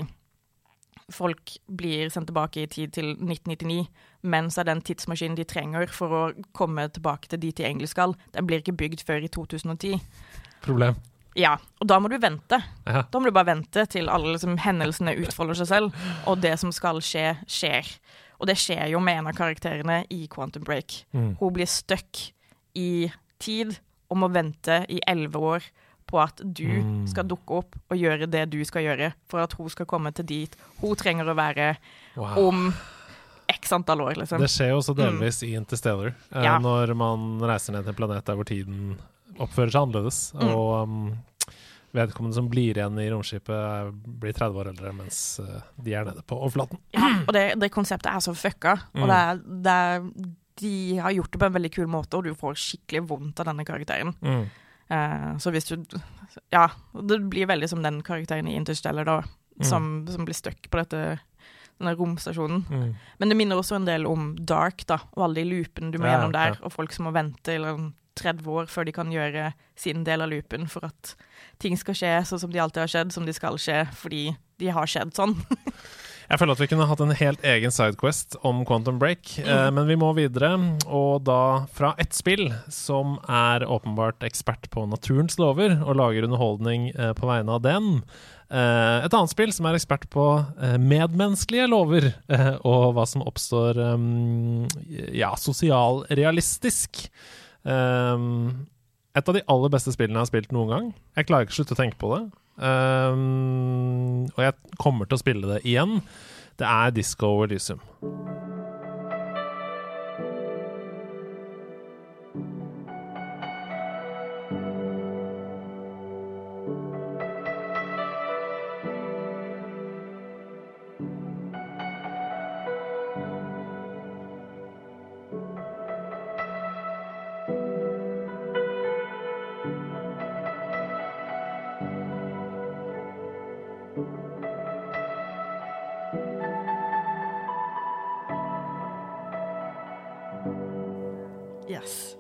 folk blir sendt tilbake i tid til 1999, men så er den tidsmaskinen de trenger for å komme tilbake til dit de egentlig skal, den blir ikke bygd før i 2010. Problem. Ja, og da må du vente. Aha. Da må du bare vente til alle liksom, hendelsene utfolder seg selv, og det som skal skje, skjer. Og det skjer jo med en av karakterene i Quantum Break. Mm. Hun blir stuck i tid og må vente i elleve år på at du Mm. skal dukke opp og gjøre det du skal gjøre for at hun skal komme til dit hun trenger å være Wow. om x antall år, liksom. Det skjer jo også delvis i Interstellar, eh, Ja. når man reiser ned til en planet der hvor tiden oppfører seg annerledes, Mm. og um, vedkommende som blir igjen i romskipet, blir 30 år eldre, mens eh, de er nede på overflaten. Ja, og det, det konseptet er så fucka. Mm. Og det er, det er, de har gjort det på en veldig kul måte, og du får skikkelig vondt av denne karakteren. Mm. Eh, så hvis du Ja, det blir veldig som den karakteren i Interstellar, da, Mm. som, som blir stuck på dette denne romstasjonen. Mm. Men det minner også en del om Dark, da, og alle de loopene du må Ja, gjennom der, ja. og folk som må vente i liksom 30 år før de kan gjøre sin del av loopen for at ting skal skje sånn som de alltid har skjedd, som de skal skje, fordi de har skjedd sånn. Jeg føler at vi kunne hatt en helt egen sidequest om Quantum Break, eh, Mm. men vi må videre, og da fra ett spill som er åpenbart ekspert på naturens lover, og lager underholdning eh, på vegne av den. Eh, et annet spill som er ekspert på eh, medmenneskelige lover, eh, og hva som oppstår um, ja, sosialrealistisk. Et av de aller beste spillene jeg har spilt noen gang. Jeg klarer ikke å slutte å tenke på det. Um, og jeg kommer til å spille det igjen. Det er Disco Elysium. Yes.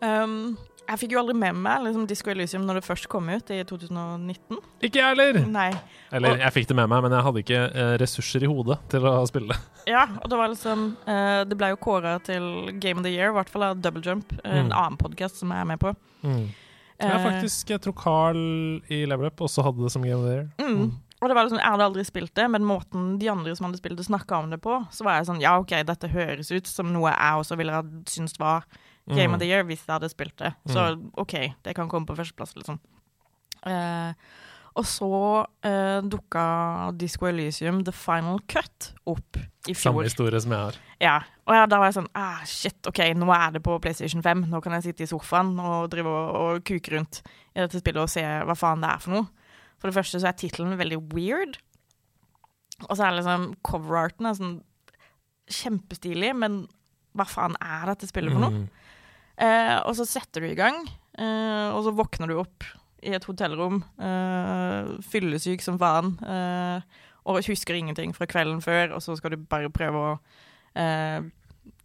Um, jeg fikk jo aldri med meg liksom, Disco Elysium når det først kom ut i 2019. Ikke jeg heller! Nei. Eller jeg fikk det med meg, men jeg hadde ikke eh, ressurser i hodet til å spille det. Ja, og det var liksom eh, Det ble jo kåra til Game of the Year, i hvert fall av Double Jump, en Mm. annen podkast som jeg er med på. Jeg Eh, faktisk, jeg tror Carl i Level Up også hadde det som Game of the Year. Mm. Og det var liksom, Jeg hadde aldri spilt det, men måten de andre som hadde spilt det, snakka om det på, så var jeg sånn Ja, OK, dette høres ut som noe jeg også ville ha syntes var Game Mm. of the Year hvis jeg hadde spilt det. Så OK, det kan komme på førsteplass, liksom. Eh, og så eh, dukka Disco Elysium The Final Cut opp i fjor. Samme historie som jeg har. Ja, og ja, da var jeg sånn ah, Shit, OK, nå er det på PlayStation 5. Nå kan jeg sitte i sofaen og drive og, og kuke rundt i dette spillet og se hva faen det er for noe. For det første så er tittelen veldig weird. Og så er liksom coverarten er sånn kjempestilig, men hva faen er dette spillet for noe? Mm. Eh, og så setter du i gang, eh, og så våkner du opp i et hotellrom, eh, fyllesyk som faen, eh, og husker ingenting fra kvelden før, og så skal du bare prøve å eh,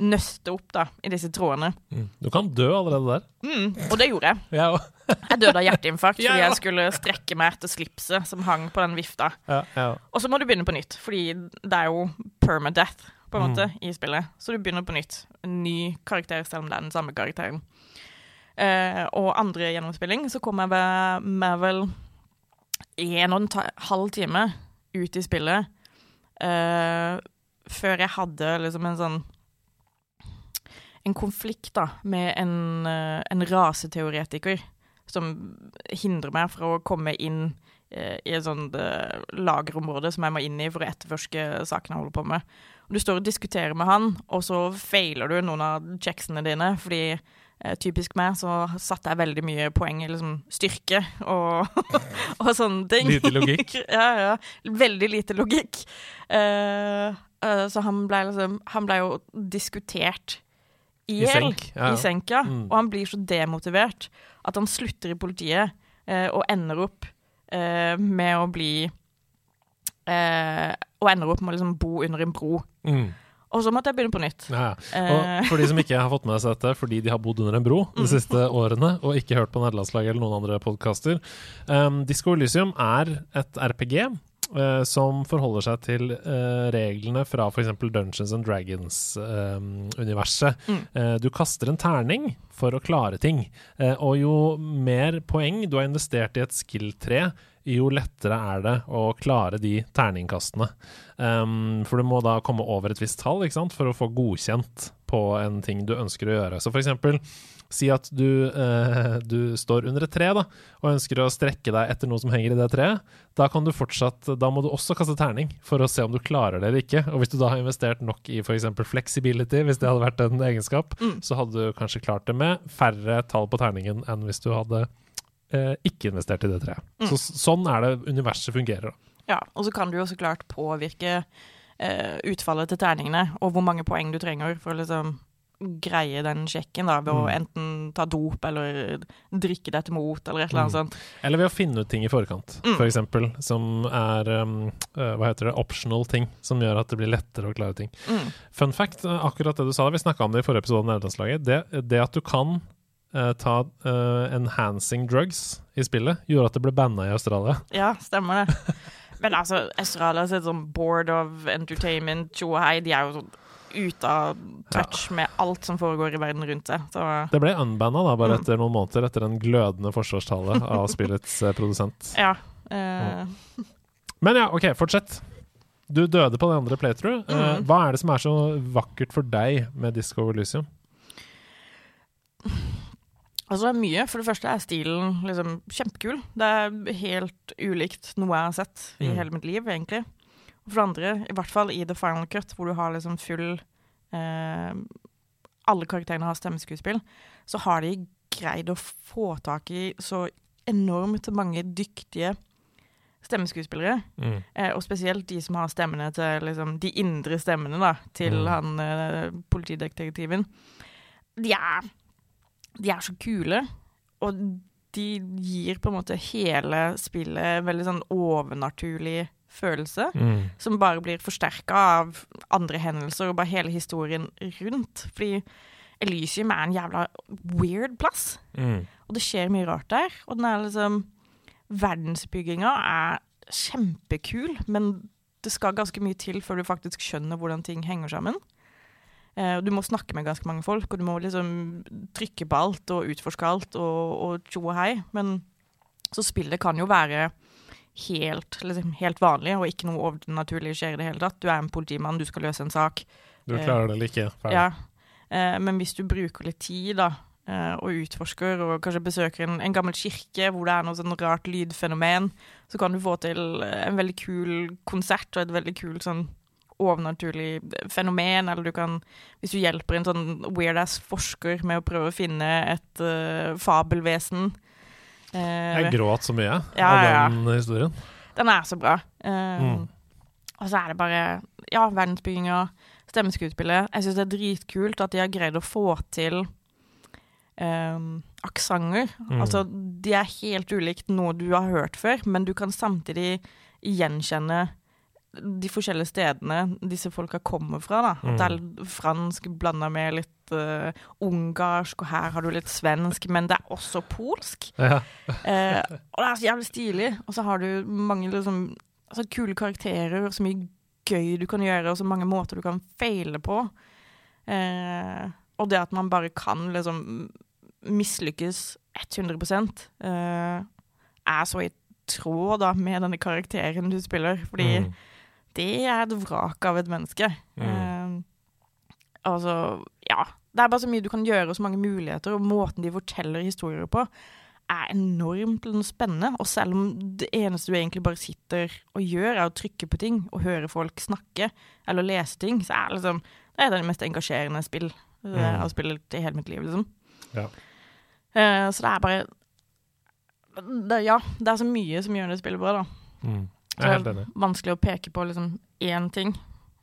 nøste opp da, i disse trådene. Mm. Du kan dø allerede der. Mm, og det gjorde jeg. Jeg. Jeg døde av hjerteinfarkt fordi jeg skulle strekke meg etter slipset som hang på den vifta. Og så må du begynne på nytt, fordi det er jo permadeath på en Mm. måte i spillet. Så du begynner på nytt. En ny karakter, selv om det er den samme karakteren. Uh, og andre gjennomspilling så kom jeg med, med vel en og en halv time ut i spillet uh, før jeg hadde liksom en sånn en konflikt da, med en, eh, en raseteoretiker som hindrer meg fra å komme inn eh, i et sånt eh, lagerområde som jeg må inn i for å etterforske sakene jeg holder på med. Og du står og diskuterer med han, og så feiler du noen av checksene dine, fordi eh, typisk meg så satte jeg veldig mye poeng i liksom styrke og, og sånne ting. Lite logikk. ja, ja. Veldig lite logikk. Eh, eh, så han blei liksom Han ble jo diskutert i hjel senk, ja, i senk, ja. Mm. Og han blir så demotivert at han slutter i politiet eh, og ender opp eh, med å bli eh, Og ender opp med å liksom bo under en bro. Mm. Og så måtte jeg begynne på nytt. Ja, ja. Eh. Og for de som ikke har fått med seg dette fordi de har bodd under en bro de Mm. siste årene og ikke hørt på Nederlandslaget eller noen andre podkaster um, Disko Elysium er et RPG eh, som forholder seg til eh, reglene fra f.eks. Dungeons and Dragons-universet. Mm. Eh, du kaster en terning for å klare ting, eh, og jo mer poeng du har investert i et skill-tre, jo lettere er det å klare de terningkastene. Um, for du må da komme over et visst tall ikke sant? for å få godkjent på en ting du ønsker å gjøre. Så for eksempel, si at du, eh, du står under et tre da, og ønsker å strekke deg etter noe som henger i det treet. Da, kan du fortsatt, da må du også kaste terning for å se om du klarer det eller ikke. Og hvis du da har investert nok i f.eks. flexibility, hvis det hadde vært en egenskap, Mm. så hadde du kanskje klart det med færre tall på terningen enn hvis du hadde eh, ikke investert i det treet. Mm. Så sånn er det universet fungerer. da. Ja, Og så kan du jo så klart påvirke eh, utfallet til terningene, og hvor mange poeng du trenger for å liksom greie den sjekken, da, ved å Mm. enten ta dop eller drikke deg til mot, eller et eller annet Mm. sånt. Eller ved å finne ut ting i forkant, Mm. for eksempel, som er um, eh, hva heter det, optional ting, som gjør at det blir lettere å klare ting. Mm. Fun fact, eh, akkurat det du sa, vi snakka om det i forrige episode av Nederlandslaget, det, det at du kan uh, ta uh, enhancing drugs i spillet, gjorde at det ble banna i Australia. Ja, stemmer det. Men altså, Australia sitt sånn board of entertainment, tjo og hei, de er jo sånn ute av touch med alt som foregår i verden rundt seg. Så Det ble unbanna da, bare Mm. etter noen måneder, etter en glødende forsvarstale av spillets eh, produsent. ja. Eh, Men ja, OK, fortsett. Du døde på det andre playthrough. Eh, Mhm. hva er det som er så vakkert for deg med Disco Elysium? altså, det er mye. For det første er stilen liksom kjempekul. Det er helt ulikt noe jeg har sett i Mm. hele mitt liv, egentlig. Og for det andre, i hvert fall i The Final Cut, hvor du har liksom full eh, Alle karakterene har stemmeskuespill, så har de greid å få tak i så enormt mange dyktige stemmeskuespillere. Mm. Eh, og spesielt de som har stemmene til liksom, De indre stemmene da, til Mm. han eh, politidetektiven. De er, de er så kule, og de gir på en måte hele spillet veldig sånn overnaturlig følelse. Mm. Som bare blir forsterka av andre hendelser og bare hele historien rundt. Fordi Elysium er en jævla weird plass. Mm. Og det skjer mye rart der. Og den er liksom Verdensbygginga er kjempekul, men det skal ganske mye til før du faktisk skjønner hvordan ting henger sammen. Eh, Du må snakke med ganske mange folk, og du må liksom trykke på alt og utforske alt og, og tjo og hei. Men så spillet kan jo være helt, liksom, helt vanlig, og ikke noe overnaturlig skjer i det hele tatt. Du er en politimann, du skal løse en sak. Du klarer det eller ikke. Ferdig. Ja. Eh, men hvis du bruker litt tid, da, eh, og utforsker, og kanskje besøker en, en gammel kirke hvor det er noe sånn rart lydfenomen, så kan du få til en veldig kul konsert og et veldig kult sånn overnaturlig fenomen, eller du kan Hvis du hjelper en sånn weird-ass forsker med å prøve å finne et uh, fabelvesen eh, Jeg gråt så mye Ja, av den historien. Den er så bra. Eh, Mm. Og så er det bare Ja, verdensbygginga, stemmeskuespillet. Jeg syns det er dritkult at de har greid å få til um, aksenter. Mm. Altså, de er helt ulikt noe du har hørt før, men du kan samtidig gjenkjenne de forskjellige stedene disse folka kommer fra. da. At det er fransk blanda med litt uh, ungarsk, og her har du litt svensk, men det er også polsk. Ja. uh, og det er så jævlig stilig. Og så har du mange liksom, altså, kule karakterer, så mye gøy du kan gjøre, og så mange måter du kan feile på. Uh, og det at man bare kan liksom mislykkes 100 eh, er så i tråd da med denne karakteren du spiller. Fordi Mm. Det er et vrak av et menneske. Mm. Uh, altså, ja. Det er bare så mye du kan gjøre, og så mange muligheter, og måten de forteller historier på, er enormt spennende. Og selv om det eneste du egentlig bare sitter og gjør, er å trykke på ting og høre folk snakke, eller lese ting, så er det liksom Det er det mest engasjerende spill eh, jeg har spilt i hele mitt liv, liksom. Ja. Uh, så det er bare det, Ja, det er så mye som gjør det spillet bra, da. Mm. Jeg er helt enig. vanskelig å peke på liksom én ting.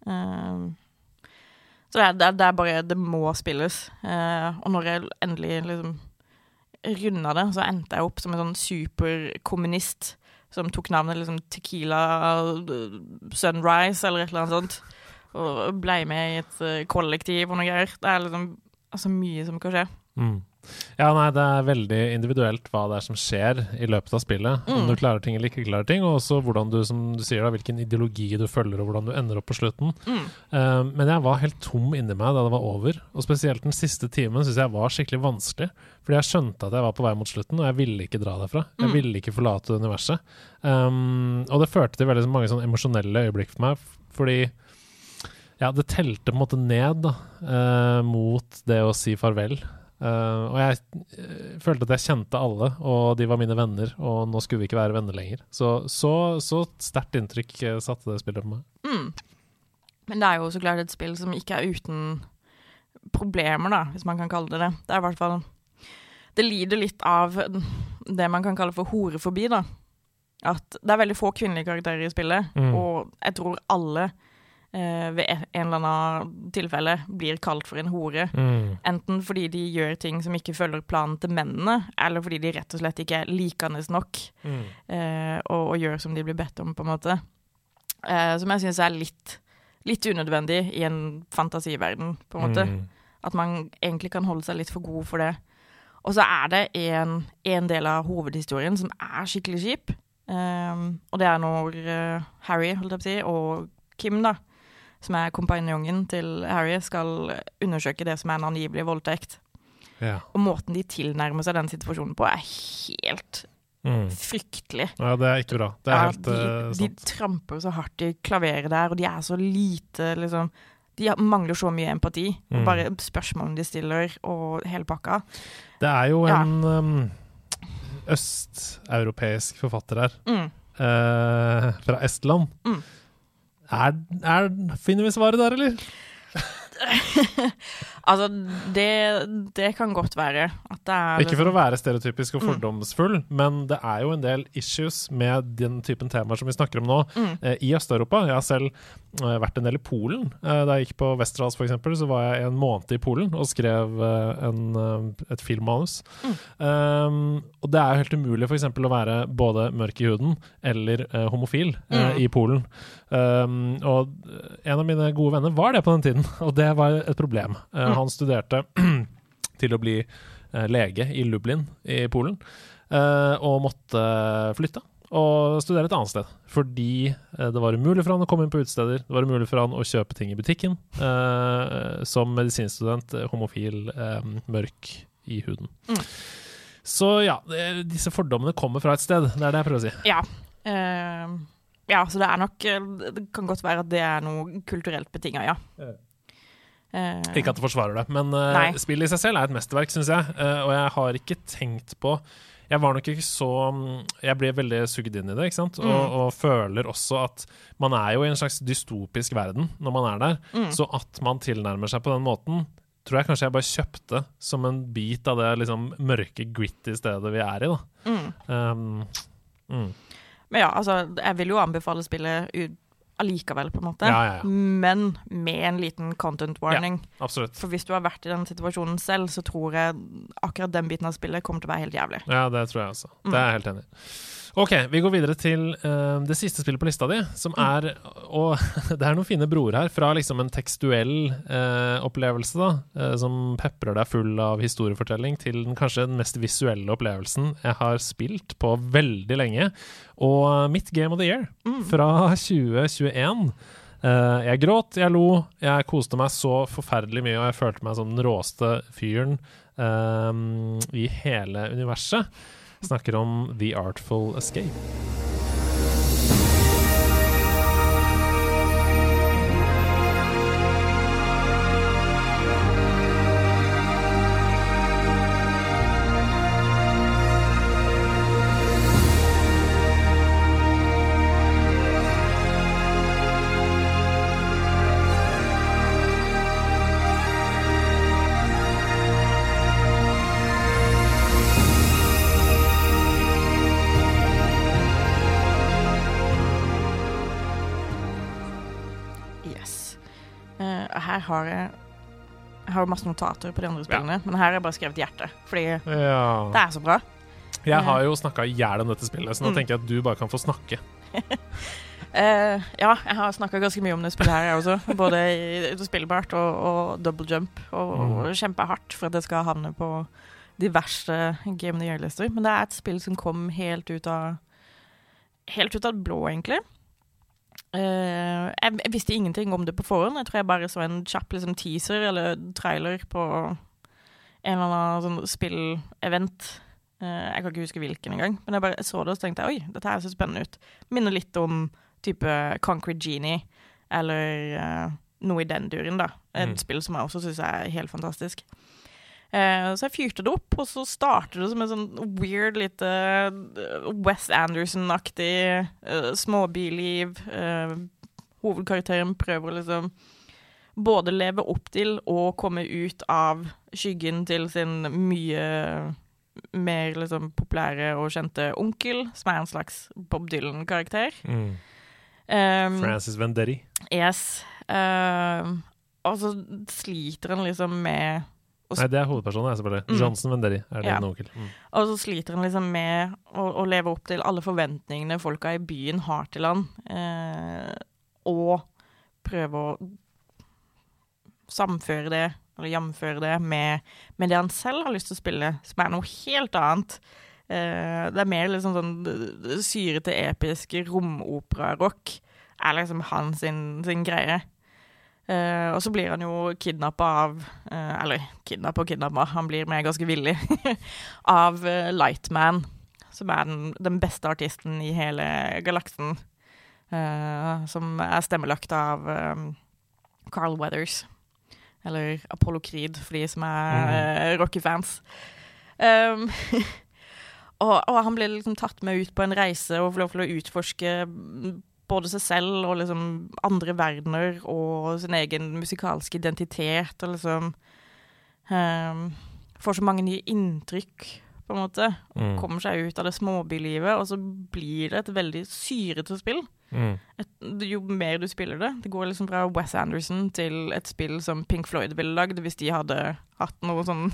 Uh, så det er, det, er, det er bare Det må spilles. Uh, og når jeg endelig liksom runda det, så endte jeg opp som en sånn superkommunist som tok navnet liksom Tequila eh, Sunrise eller et eller annet sånt. Og blei med i et eh, kollektiv og noe greier. Det er liksom altså, mye som kan skje. Mm. Ja, nei, det er veldig individuelt hva det er som skjer i løpet av spillet. Om Mm. du klarer ting eller ikke klarer ting, og også hvordan du, som du sier da, hvilken ideologi du følger, og hvordan du ender opp på slutten. Mm. Eh, men jeg var helt tom inni meg da det var over, og spesielt den siste timen syns jeg var skikkelig vanskelig. Fordi jeg skjønte at jeg var på vei mot slutten, og jeg ville ikke dra derfra. Jeg Mm. ville ikke forlate universet. Um, og det førte til veldig mange sånn emosjonelle øyeblikk for meg, fordi ja, det telte på en måte ned da, uh, mot det å si farvel. Eh, og jeg uh, følte at jeg kjente alle, og de var mine venner, og nå skulle vi ikke være venner lenger. Så så, så sterkt inntrykk uh, satte det spillet på meg. Mm. Men det er jo så klart et spill som ikke er uten problemer, da, hvis man kan kalle det det. Det er i hvert fall Det lider litt av det man kan kalle for horefobi, da. At det er veldig få kvinnelige karakterer i spillet, Mm. og jeg tror alle ved en eller annen tilfelle blir kalt for en hore. Enten fordi de gjør ting som ikke følger planen til mennene, eller fordi de rett og slett ikke er likende nok eh, og, og gjør som de blir bedt om, på en måte. Eh, som jeg syns er litt, litt unødvendig i en fantasiverden, på en måte. Mm. At man egentlig kan holde seg litt for god for det. Og så er det en, en del av hovedhistorien som er skikkelig kjip. Um, og det er når uh, Harry holdt jeg på å si, og Kim, da, som er kompanjongen til Harry, skal undersøke det som er en angivelig voldtekt. Ja. Og måten de tilnærmer seg den situasjonen på, er helt Mm. fryktelig. ja, det er ikke bra. Det er Ja, helt de, sant. de tramper så hardt i klaveret der, og de er så lite liksom De mangler så mye empati. Mm. bare spørsmålene de stiller, og hele pakka. Det er jo Ja. en um, østeuropeisk forfatter her, Mm. uh, fra Estland. Mm. Er, er, finner vi svaret der, eller? Altså, det, det kan godt være Ikke for å være stereotypisk og Mm. fordomsfull, men det er jo en del issues med den typen temaer som vi snakker om nå, Mm. eh, i Øst-Europa. Jeg har selv eh, vært en del i Polen. Eh, da jeg gikk på Westerdals, eksempel, så var jeg en måned i Polen og skrev eh, en, eh, et filmmanus. Mm. Um, og det er jo helt umulig eksempel å være både mørk i huden eller eh, homofil Mm. i Polen. Um, og en av mine gode venner var det på den tiden, og det var et problem. Eh, Mm. Han studerte til å bli eh, lege i Lublin i Polen, eh, og måtte flytte. Og studere et annet sted. Fordi det var umulig for han å komme inn på utesteder. Det var umulig for han å kjøpe ting i butikken. eh, som medisinstudent, homofil, mørk i huden. Mm. Så ja, disse fordommene kommer fra et sted. Det er det jeg prøver å si. Ja. Uh, ja, så det er nok Det kan godt være at det er noe kulturelt betinga, ja. Ja. Eh, Ikke at det forsvarer det, men uh, spillet i seg selv er et mesterverk, syns jeg. Uh, og jeg har ikke tenkt på Jeg var nok ikke så mm, Jeg ble veldig sugd inn i det, ikke sant? Og, Mm. og føler også at man er jo i en slags dystopisk verden når man er der. Mm. Så at man tilnærmer seg på den måten, tror jeg kanskje jeg bare kjøpte som en bit av det liksom mørke, gritty stedet vi er i, da. mm. Um, mm. Men ja, altså, jeg vil jo anbefale spillet ut allikevel, på en måte. Ja, ja, ja. Men med en liten content warning. Absolutt. For hvis du har vært i den situasjonen selv, så tror jeg akkurat den biten av spillet kommer til å være helt jævlig. Ja, det tror jeg også. Mm. Det er jeg helt enig i. OK, vi går videre til uh, det siste spillet på lista di, som Mm. er Og det er noen fine broer her, fra liksom en tekstuell uh, opplevelse, da, uh, som peprer deg full av historiefortelling, til den kanskje den mest visuelle opplevelsen jeg har spilt på veldig lenge. Og mitt Game of the Year Mm. fra 2021. Eh, jeg gråt, jeg lo, jeg koste meg så forferdelig mye, og jeg følte meg som den råeste fyren i hele universet. Snakker om The Artful Escape. Her har jeg Jeg har masse notater på de andre spillene, men her har jeg bare skrevet hjerte. Fordi det er så bra. Jeg har jo snakka i hjel om dette spillet, så nå Mm. tenker jeg at du bare kan få snakke. uh, ja, jeg har snakka ganske mye om det spillet her, jeg også. Både i, spillbart og, og double jump. Og, og kjempehardt for at det skal havne på diverse Game of the Year-lister. Men det er et spill som kom helt ut av Helt ut av blå, egentlig. Eh, jeg, jeg visste ingenting om det på forhånd. Jeg tror jeg bare så en kjapp liksom, teaser eller trailer på en eller annen sånn spillevent. Uh, jeg kan ikke huske hvilken engang, men jeg bare så det og så tenkte jeg, oi, dette her ser spennende ut. Minner litt om type Concrete Genie, eller uh, noe i den duren, da. Et Mm. spill som jeg også syns er helt fantastisk. Eh, så jeg fyrte det opp, og så starter det som en sånn weird lite West Wes Anderson-aktig uh, småbyliv. Eh, hovedkarakteren prøver å liksom både leve opp til og komme ut av skyggen til sin mye mer liksom populære og kjente onkel, som er en slags Bob Dylan-karakter. Mm. Um, Francis Vendetti. Yes. Uh, og så sliter han liksom med Nei, det er hovedpersonen, jeg, selvfølgelig. Mm. Johnson Venderi er Ja. onkel. Mm. Og så sliter han liksom med å, å leve opp til alle forventningene folka i byen har til han, eh, og prøve å samføre det, eller jamføre det, med, med det han selv har lyst til å spille, som er noe helt annet. Eh, det er mer liksom sånn syrete, episk romopera-rock er liksom hans sin, sin greie. Eh, og så blir han jo kidnappa av uh, Eller kidnappa og kidnappa, han blir med ganske villig. av uh, Lightman, som er den, den beste artisten i hele galaksen. som er stemmelagt av um, Carl Weathers. Eller Apollo Creed, for de som er eh, Rocky-fans. Um, og, og han blir liksom tatt med ut på en reise og får lov til å utforske både seg selv og liksom andre verdener og sin egen musikalske identitet og liksom um, Får så mange nye inntrykk, på en måte. Mm. Kommer seg ut av det småbylivet, og så blir det et veldig syrete spill. Mm. Et, jo mer du spiller det Det går liksom fra Wes Anderson til et spill som Pink Floyd ville lagd hvis de hadde hatt noe sånn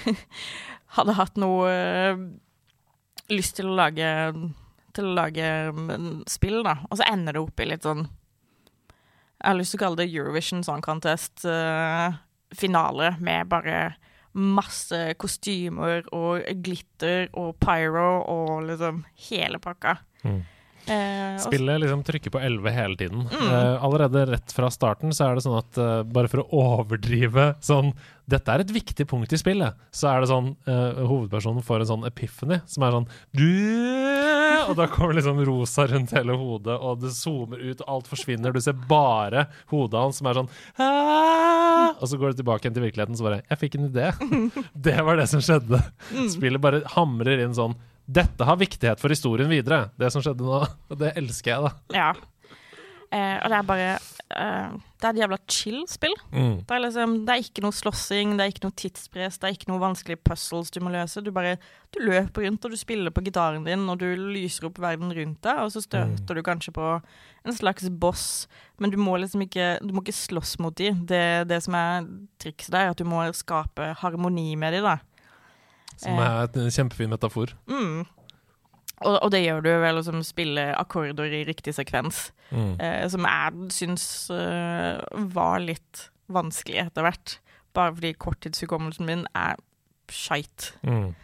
Hadde hatt noe øh, lyst til å lage Til å lage mm, spill, da. Og så ender det opp i litt sånn Jeg har lyst til å kalle det Eurovision Song Contest-finale med bare masse kostymer og glitter og pyro og liksom hele pakka. Mm. Eh, Spillet liksom trykker på 11 hele tiden. Eh, allerede rett fra starten så er det sånn at eh, bare for å overdrive sånn Dette er et viktig punkt i spillet. Så er det sånn eh, hovedpersonen får en sånn epiphany som er sånn Og da kommer liksom rosa rundt hele hodet, og det zoomer ut, og alt forsvinner. Du ser bare hodet hans som er sånn «Ah!» Og så går du tilbake igjen til virkeligheten, så bare Jeg fikk en idé. Det var det som skjedde. Spillet bare hamrer inn sånn dette har viktighet for historien videre, det som skjedde nå. Og det elsker jeg, da. Ja. Eh, og det er bare eh, Det er et jævla chill spill. Mm. Det er, liksom, det er ikke noe slåssing, det er ikke noe tidspress, det er ikke noe vanskelige puzzles du må løse. Du bare du løper rundt, og du spiller på gitaren din, og du lyser opp verden rundt deg, og så støter du kanskje på en slags boss, men du må liksom ikke Du må ikke slåss mot dem. Det, det som er trikset der, er at du må skape harmoni med dem, da. Som Eh. er en kjempefin metafor. Mm. Og, og det gjør du ved å liksom spille akkorder i riktig sekvens. Mm. eh, som jeg syns uh, var litt vanskelig etter hvert. Bare fordi korttidshukommelsen min er skeit. Mm.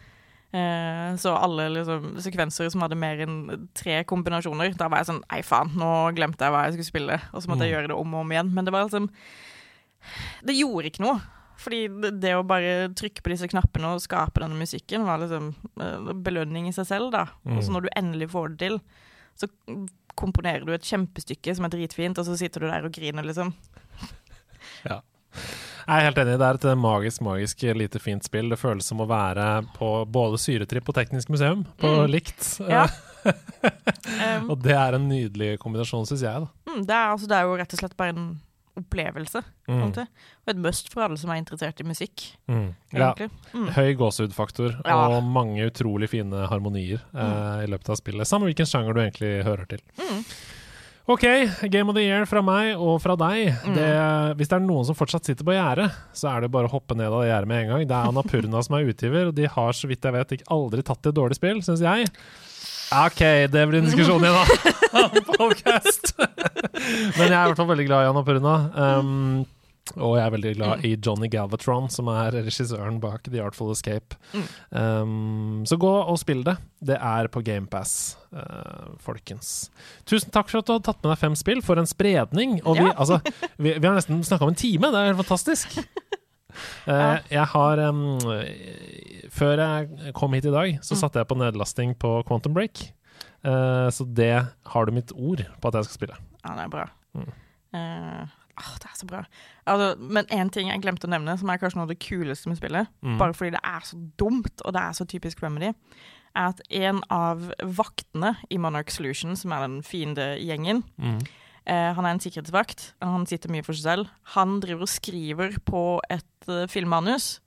Eh, så alle liksom, sekvenser som hadde mer enn tre kombinasjoner, da var jeg sånn Nei, faen, nå glemte jeg hva jeg skulle spille. Og så måtte jeg Mm. gjøre det om og om igjen. Men det var liksom Det gjorde ikke noe. Fordi det, det å bare trykke på disse knappene og skape denne musikken, var liksom eh, belønning i seg selv, da. Mm. Og så når du endelig får det til, så komponerer du et kjempestykke som er dritfint, og så sitter du der og griner, liksom. Ja. Jeg er helt enig. Det er et magisk, magisk lite fint spill. Det føles som å være på både syretripp og teknisk museum på Mm. likt. Ja. Eh, Um, og det er en nydelig kombinasjon, syns jeg. da. mm, det, er, altså, det er jo rett og slett bare en opplevelse. Mm. Og et must for alle som er interessert i musikk, Mm. Ja. Mm. Høy gåsehudfaktor Ja. og mange utrolig fine harmonier eh, i løpet av spillet. Samme hvilken sjanger du egentlig hører til. Mm. OK, Game of the Year fra meg og fra deg. Mm. Det, hvis det er noen som fortsatt sitter på gjerdet, så er det bare å hoppe ned av det gjerdet med en gang. Det er Anapurna som er utgiver, og de har så vidt jeg vet ikke aldri tatt et dårlig spill, syns jeg. OK, det blir en diskusjon igjen, da. Podcast. Men jeg er i hvert fall veldig glad i Annapurna. Um, og jeg er veldig glad i Johnny Galvatron, som er regissøren bak The Artful Escape. Um, så gå og spill det. Det er på GamePass, uh, folkens. Tusen takk for at du har tatt med deg fem spill. For en spredning! Og vi, Ja. altså, vi, vi har nesten snakka om en time. Det er helt fantastisk. Uh, jeg har um, Før jeg kom hit i dag, så satte jeg på nedlasting på Quantum Break. Uh, så det har du mitt ord på at jeg skal spille. Ja, det er bra. Mm. Uh, oh, det er så bra. Altså, men én ting jeg glemte å nevne, som er kanskje noe av det kuleste med spillet, Mm. bare fordi det er så dumt, og det er så typisk Remedy, er at en av vaktene i Monarch Solution, som er den fiendegjengen, Mm. Eh, han er en sikkerhetsvakt, han sitter mye for seg selv, han driver og skriver på et uh, filmmanus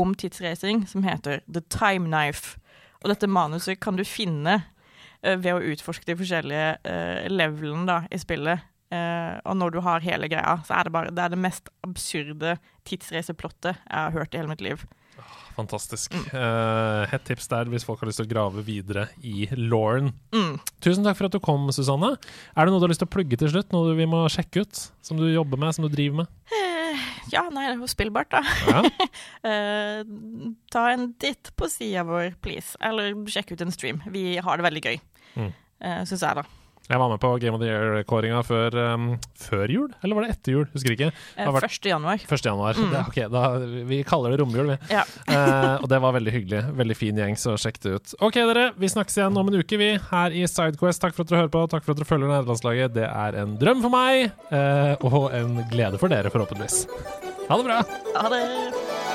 om tidsreising som heter The Time Knife. Og dette manuset kan du finne uh, ved å utforske de forskjellige uh, levelene da, i spillet. Uh, og når du har hele greia, så er det bare det, er det mest absurde tidsreiseplottet jeg har hørt i hele mitt liv. Fantastisk. Mm. Uh, Hett tips der hvis folk har lyst til å grave videre i Lauren. Mm. Tusen takk for at du kom, Susanne. Er det noe du har lyst til å plugge til slutt? Noe vi må sjekke ut? Som du jobber med, som du driver med? Uh, ja, nei, det er jo spillbart, da. Ja. uh, ta en titt på sida vår, please. Eller sjekk ut en stream. Vi har det veldig gøy, Mm. uh, syns jeg, da. Jeg var med på Game of the Year-kåringa før, um, før jul, eller var det etter jul? Husker ikke. Eh, vært- 1. januar. 1. januar. Mm. Det, ok, da, vi kaller det romjul, vi. Ja. uh, og det var veldig hyggelig. Veldig fin gjeng, så sjekk det ut. Ok, dere. Vi snakkes igjen om en uke, vi, her i Sidequest. Takk for at dere hører på. Takk for at dere følger nederlandslaget. Det er en drøm for meg, uh, og en glede for dere, forhåpentligvis. Ha det bra. Ha det.